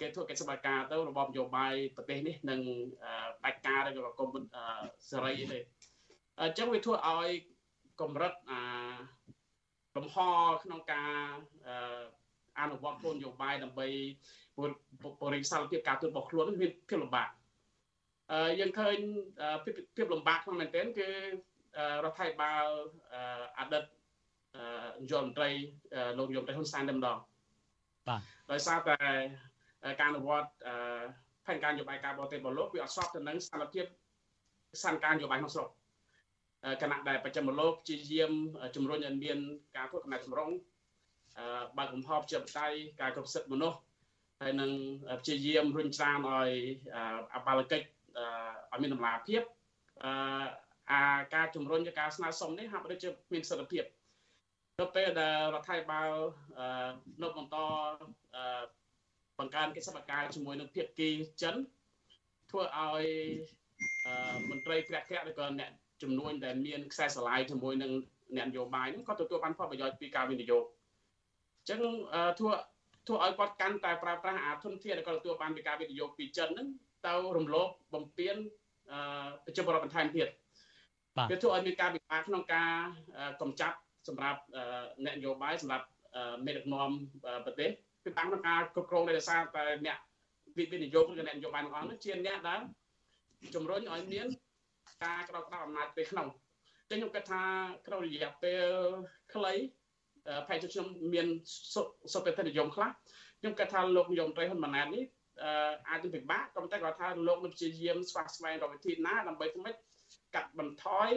គេធ្វើកិច្ចសម្ដែងការទៅរបបនយោបាយប្រទេសនេះនឹងដាច់ការឬក៏គុំសេរីទេ អញ្ចឹងវាធ្វើឲ្យកម្រិតអាលំហក្នុងការអនុវត្តគោលនយោបាយដើម្បីបរិយាសាលភាពការទូតរបស់ខ្លួនមានភាពលំបាកអឺយើងឃើញភាពលំបាកក្នុងមែនទែនគឺរដ្ឋាភិបាលអតីតនាយករដ្ឋមន្ត្រីលោកនាយករដ្ឋមន្ត្រីហ៊ុនសែនតែម្ដងបាទដោយសារតែការអនុវត្តផែនការនយោបាយការបរទេសរបស់លោកវាអត់ស្របទៅនឹងស្ថានភាពស្ថានភាពនយោបាយក្នុងស្រុក គណៈដែលប្រចាំលោកជាយាមជំរុញឲ្យមានការធ្វើកំណែតម្រង់បើកកំហបជាបតៃការគ្រប់សិទ្ធិមនុស្សហើយនឹងព្យាយាមរុញច្រានឲ្យអបាលកិច្ចឲ្យមានតម្លាភាពអាការជំរុញការស្នើសុំនេះហាក់ដូចជាមានសិទ្ធិភាពទៅពេលដែលរដ្ឋាភិបាលនៅបន្តបង្កើនកិច្ចសហការជាមួយនឹងភាគីចិនធ្វើឲ្យមន្ត្រីក្រាក់ក្រាក់ឬក៏អ្នក ចំនួនដែលមានខ្សែស្រឡាយជាមួយនឹងអ្នកនយោបាយហ្នឹងក៏ទទួលបានផលប្រយោជន៍ពីការវិនិយោគអញ្ចឹងធ្វើធ្វើឲ្យគាត់កាន់តែប្រើប្រាស់អាធនធានដែលគាត់ទទួលបានពីការវិនិយោគពីចិនហ្នឹងទៅរំលោភបំពានអឺប្រជាពលរដ្ឋបន្ថែមទៀតវាធ្វើឲ្យមានការពិបាកក្នុងការកម្ចាត់សម្រាប់អ្នកនយោបាយសម្រាប់មេដឹកនាំប្រទេសគឺតាមក្នុងការគ្រប់គ្រងដោយសារតែអ្នកវិនិយោគឬអ្នកនយោបាយទាំងអស់នោះជាអ្នកដែលជំរុញឲ្យមាន ការក្រោកក្តៅអំណាចពេលក្នុងចឹងខ្ញុំគិតថាក្នុងរយៈពេលខ្លីប្រហែលជាខ្ញុំមានសុទ្ធតែនិយមខ្លះខ្ញុំគិតថាលោកនាយរដ្ឋមន្ត្រីហ៊ុនម៉ាណែតនេះអាចនឹងពិបាកក៏ប៉ុន្តែគាត់ថាលោកនឹងព្យាយាមស្វះស្វែងរកវិធីណាដើម្បីធ្វើម៉េចកាត់បន្ថយ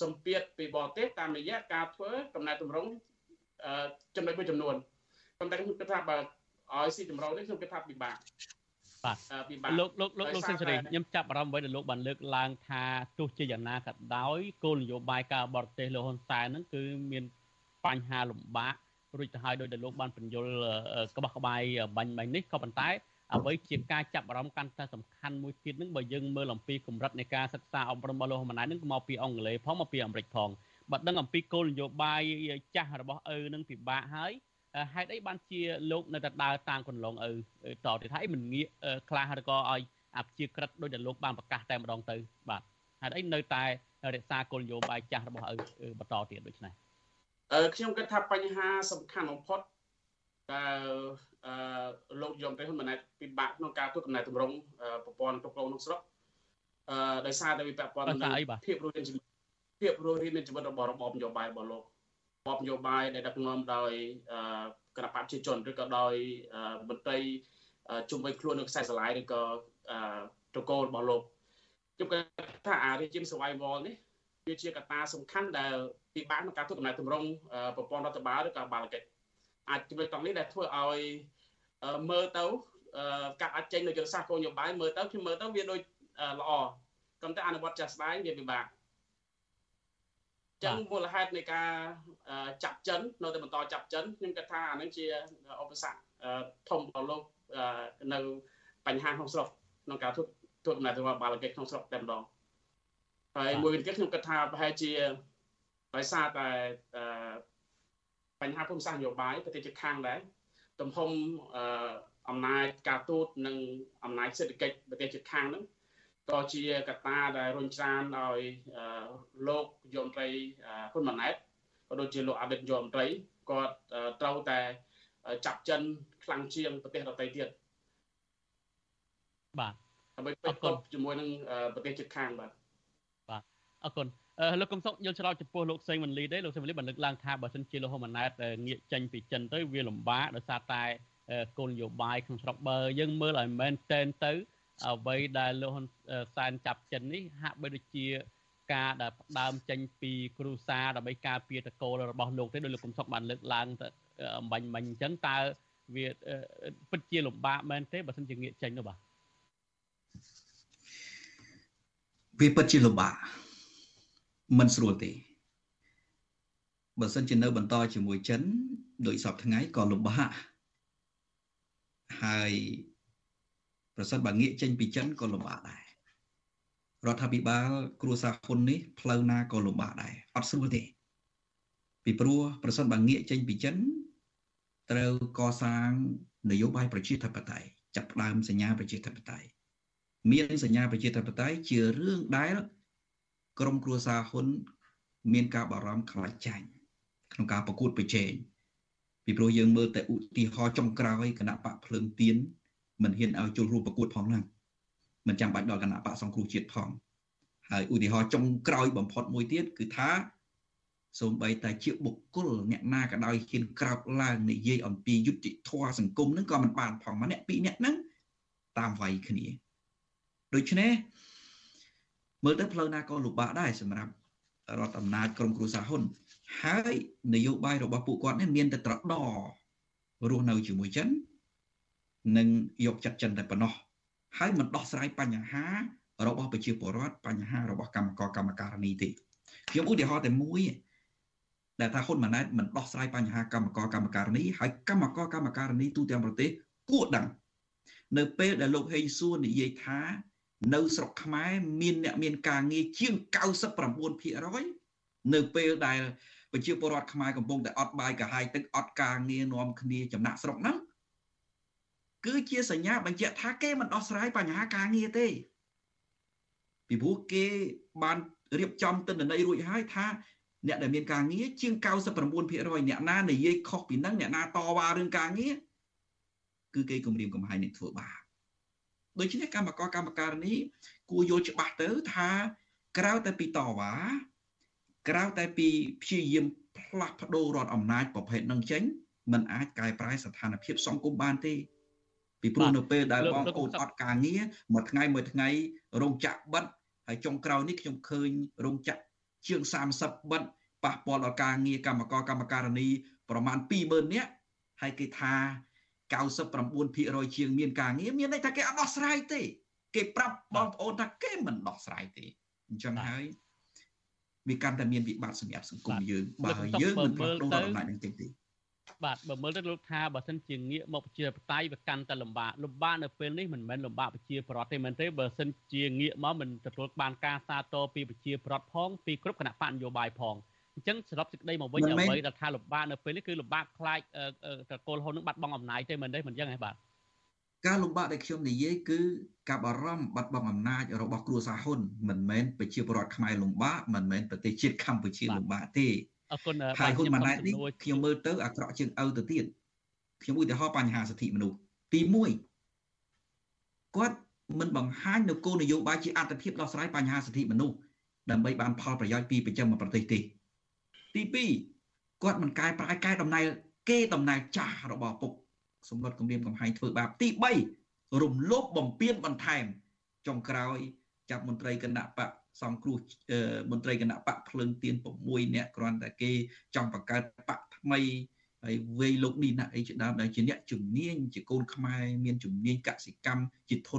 សម្ពាធពីបរទេសតាមរយៈការធ្វើកំណែតម្រង់ចំណុចមួយចំនួនប៉ុន្តែខ្ញុំគិតថាបើឲ្យស៊ីចម្រុះនេះខ្ញុំគិតថាពិបាក បាទលោកលោកលោកលោកសេនស៊ូរីខ្ញុំចាប់អារម្មណ៍អ្វីដែលលោកបានលើកឡើងថាទោះជាយ៉ាងណាក៏ដោយគោលនយោបាយការបរទេសលោកហ៊ុនសែនហ្នឹងគឺមានបញ្ហាលំបាករួចទៅហើយដោយដែលលោកបានបញ្យល់ក្បោះក្បាយបាញ់បាញ់នេះក៏ប៉ុន្តែអ្វីជាការចាប់អារម្មណ៍កាន់តែសំខាន់មួយទៀតនឹងបើយើងមើលអំពីកម្រិតនៃការសិក្សាអប់រំរបស់លោកហ៊ុនម៉ាណែតនឹងមកពីអង់គ្លេសផងមកពីអាមេរិកផងបើដឹងអំពីគោលនយោបាយចាស់របស់ឪនឹងពិបាកហើយ ហេតុអីបានជាលោកនៅតែដើរតាមគន្លងឪតទៅថាអីមិនងាកខ្លះឬក៏ឲ្យអាព្យាក្រឹតដោយដែលលោកបានប្រកាសតែម្ដងទៅបាទហេតុអីនៅតែរក្សាគោលនយោបាយចាស់របស់ឪបន្តទៀតដូចនេះអឺខ្ញុំគិតថាបញ្ហាសំខាន់បំផុតដែលអឺលោកយមទៅហ៊ុនម៉ាណែតពិបាកក្នុងការធ្វើកំណែតម្រង់ប្រព័ន្ធគ្រប់គ្រងក្នុងស្រុកអឺដោយសារតែវាពាក់ព័ន្ធនឹងភាពរស់រានជីវិតភាពរស់រាននៃជីវិតរបស់របបនយោបាយរបស់លោករ បបនយោបាយដែលដឹកនាំដោយគណៈបព្វជិជនឬក៏ដោយមន្ត្រីជុំវិញខ្លួននៅខ្សែស្រឡាយឬក៏ត្រកូលរបស់លោកខ្ញុំគិតថាអា regime survival នេះវាជាកត្តាសំខាន់ដែលពិបាកក្នុងការធ្វើដំណើរទម្រង់ប្រព័ន្ធរដ្ឋបាលឬក៏បាលកិច្ចអាចជំនួយតង់នេះដែលធ្វើឲ្យមើលទៅការអាចចេញនៅយុទ្ធសាស្ត្រគោលនយោបាយមើលទៅខ្ញុំមើលទៅវាដូចល្អប៉ុន្តែអនុវត្តចាស់ស្ដែងវាពិបាក ចឹងមូលហេតុនៃការចាប់ចិននៅតែបន្តចាប់ចិនខ្ញុំគិតថាអានឹងជាឧបសគ្គធំដល់លោកនៅបញ្ហាក្នុងស្រុកក្នុងការធ្វើធ្វើដំណើរទៅបាលកិច្ចក្នុងស្រុកតែម្ដងហើយមួយវិញទៀតខ្ញុំគិតថាប្រហែលជាដោយសារតែបញ្ហាភូមិសាស្ត្រនយោបាយប្រទេសជិតខាងដែរទំហំអំណាចការទូតនិងអំណាចសេដ្ឋកិច្ចប្រទេសជិតខាងហ្នឹង ក៏ជាកត្តាដែលរុញច្រានឲ្យលោកយមត្រីហ៊ុនម៉ាណែតក៏ដូចជាលោកអតីតយមត្រីគាត់ត្រូវតែចាប់ចិនខ្លាំងជាងប្រទេសដទៃទៀតបាទដើម្បីពេកគប់ជាមួយនឹងប្រទេសជិតខាងបាទបាទអរគុណលោកកំសុកយល់ច្រឡំចំពោះលោកសេងវណ្លីទេលោកសេងវណ្លីបានលើកឡើងថាបើសិនជាលោកហ៊ុនម៉ាណែតងាកចេញពីចិនទៅវាលំបាកដោយសារតែគោលនយោបាយក្នុងស្រុកបើយើងមើលឲ្យមែនតែនទៅ អ្វីដែលលោកហ៊ុនសែនចាប់ចិននេះហាក់បីដូចជាការដែលផ្ដើមចេញពីគ្រូសាដើម្បីការពារតកូលរបស់លោកទេដោយលោកកំសុកបានលើកឡើងទៅអំបញ្ញមិញអញ្ចឹងតើវាពិតជាលំបាកមែនទេបើមិនជាងាកចេញនោះបាទវាពិតជាលំបាកមិនស្រួលទេបើសិនជានៅបន្តជាមួយចិនដោយសពថ្ងៃក៏លំបាកហើយ ប្រសិនបើងាកចេញពីចិនក៏លំបាកដែររដ្ឋាភិបាលគ្រួសារហ៊ុននេះផ្លូវណាក៏លំបាកដែរអត់ស្រួលទេពីព្រោះប្រសិនបើងាកចេញពីចិនត្រូវកសាងនយោបាយប្រជាធិបតេយ្យចាប់ផ្ដើមសញ្ញាប្រជាធិបតេយ្យមានសញ្ញាប្រជាធិបតេយ្យជារឿងដែលក្រមគ្រួសារហ៊ុន មានការបារម្ភខ្លាចចាញ់ក្នុងការប្រកួតប្រជែងពីព្រោះយើងមើលតែឧទាហរណ៍ចុងក្រោយគណៈបកភ្លើងទៀន មិនហ៊ានឲ្យចូលរួមប្រកួតផងហ្នឹងមិនចាំបាច់ដល់គណៈបកសង្គ្រោះជាតិផងហើយឧទាហរណ៍ចុងក្រោយបំផុតមួយទៀតគឺថាសូម្បីតែជាបុគ្គលអ្នកណាក៏ដោយហ៊ានក្រោកឡើងនិយាយអំពីយុត្តិធម៌សង្គមហ្នឹងក៏មិនបានផងម្នាក់ពីរនាក់ហ្នឹងតាមវាយគ្នាដូច្នេះមើលទៅផ្លូវណាក៏លំបាកដែរសម្រាប់រដ្ឋអំណាចក្រមគ្រួសារហ៊ុនហើយនយោបាយរបស់ពួកគាត់នេះមានតែត្រដរស់នៅជាមួយចិន និងយកចិត្តចិនតែប៉ុណ្ណោះហើយមិនដោះស្រាយបញ្ហារបស់ប្រជាពលរដ្ឋបញ្ហារបស់កម្មករកម្មការនីទេខ្ញុំឧទាហរណ៍តែមួយដែលថាហ៊ុនម៉ាណែតមិនដោះស្រាយបញ្ហាកម្មករកម្មការនីហើយកម្មករកម្មការនីទូទាំងប្រទេសគួរដឹងនៅពេលដែលលោកហេងសួរនិយាយថានៅស្រុកខ្មែរមានអ្នកមានការងារជាង99%នៅពេលដែលប្រជាពលរដ្ឋខ្មែរកំពុងតែអត់បាយកាហាយទឹកអត់ការងារនាំគ្នាចំណាក់ស្រុកហ្នឹង គឺជាសញ្ញាបញ្ជាក់ថាគេមិនដោះស្រាយបញ្ហាការងារទេពីព្រោះគេបានរៀបចំទិន្នន័យរួចហើយថាអ្នកដែលមានការងារជាង99%អ្នកណានិយាយខុសពីនឹងអ្នកណាតវ៉ារឿងការងារគឺគេគម្រាមកំហែងនឹងធ្វើបាបដូច្នេះកម្មករកម្មការនេះគួរយល់ច្បាស់ទៅថាក្រៅតែពីតវ៉ាក្រៅតែពីព្យាយាមផ្លាស់ប្ដូររដ្ឋអំណាចប្រភេទនឹងចេញมันអាចកែប្រែស្ថានភាពសង្គមបានទេ ពីព្រោះនៅពេលដែលបងប្អូនអត់ការងារមួយថ្ងៃមួយថ្ងៃរោងចក្របិទហើយចុងក្រោយនេះខ្ញុំឃើញរោងចក្រជាង30បិទប៉ះពាល់ដល់ការងារកម្មករកម្មការិនីប្រមាណ20000នាក់ហើយគេថា99%ជាងមានការងារមានន័យថាគេអត់ដោះស្រាយទេ គេប្រាប់បងប្អូនថាគេមិនដោះស្រាយទេអញ្ចឹងហើយវាកាន់តែមានវិបត្តិសម្រាប់សង្គមយើងបើយើងមិនផ្លាស់ប្ដូរដំណើរនឹងទេទេ បាទបើមើលទៅលោកថាបើសិនជាងាកមកប្រជាបតៃវាកាន់តែលំបាកលំបាកនៅពេលនេះមិនមែនលំបាកប្រជាប្រដ្ឋទេមែនទេបើសិនជាងាកមកមិនទទួលបានការសាទរពីប្រជាប្រដ្ឋផងពីគ្រប់គណៈបកនយោបាយផងអញ្ចឹងសរុបសេចក្តីមកវិញអ្វីដែលថាលំបាកនៅពេលនេះគឺលំបាកខ្លាចតកូលហ៊ុននឹងបាត់បង់អំណាចទេមែនទេមិនអញ្ចឹងហ៎បាទការលំបាកដែលខ្ញុំនិយាយគឺការបារម្ភបាត់បង់អំណាចរបស់គ្រួសារហ៊ុនមិនមែនប្រជាពលរដ្ឋខ្មែរលំបាកមិនមែនប្រទេសជាតិកម្ពុជាលំបាកទេ អរគុណហើយហ៊ុនម៉ាណែតនេះខ្ញុំមើលទៅអាក្រក់ជាងឪទៅទៀតខ្ញុំឧទាហរណ៍បញ្ហាសិទ្ធិមនុស្សទី1គាត់មិនបង្ហាញនៅគោលនយោបាយជាអត្តភាពដោះស្រាយបញ្ហាសិទ្ធិមនុស្សដើម្បីបានផលប្រយោជន៍ពីប្រចាំប្រទេសទេទី2គាត់មិនកែប្រែកែដំណែលគេដំណែលចាស់របស់ពុកសម្លុតគម្រាមកំហែងធ្វើបាបទី3រំលោភបំពានបន្ថែមចុងក្រោយចាប់មន្ត្រីគណៈបក សំគ្រោះមន្ត្រីគណៈបកភ្លើងទៀន6នាក់គ្រាន់តែគេចង់បង្កើតបកថ្មីហើយវេលោកនេះណាអីជាដើមដែលជាអ្នកជំនាញជាកូនខ្មែរមានជំនាញកសិកម្មជាធន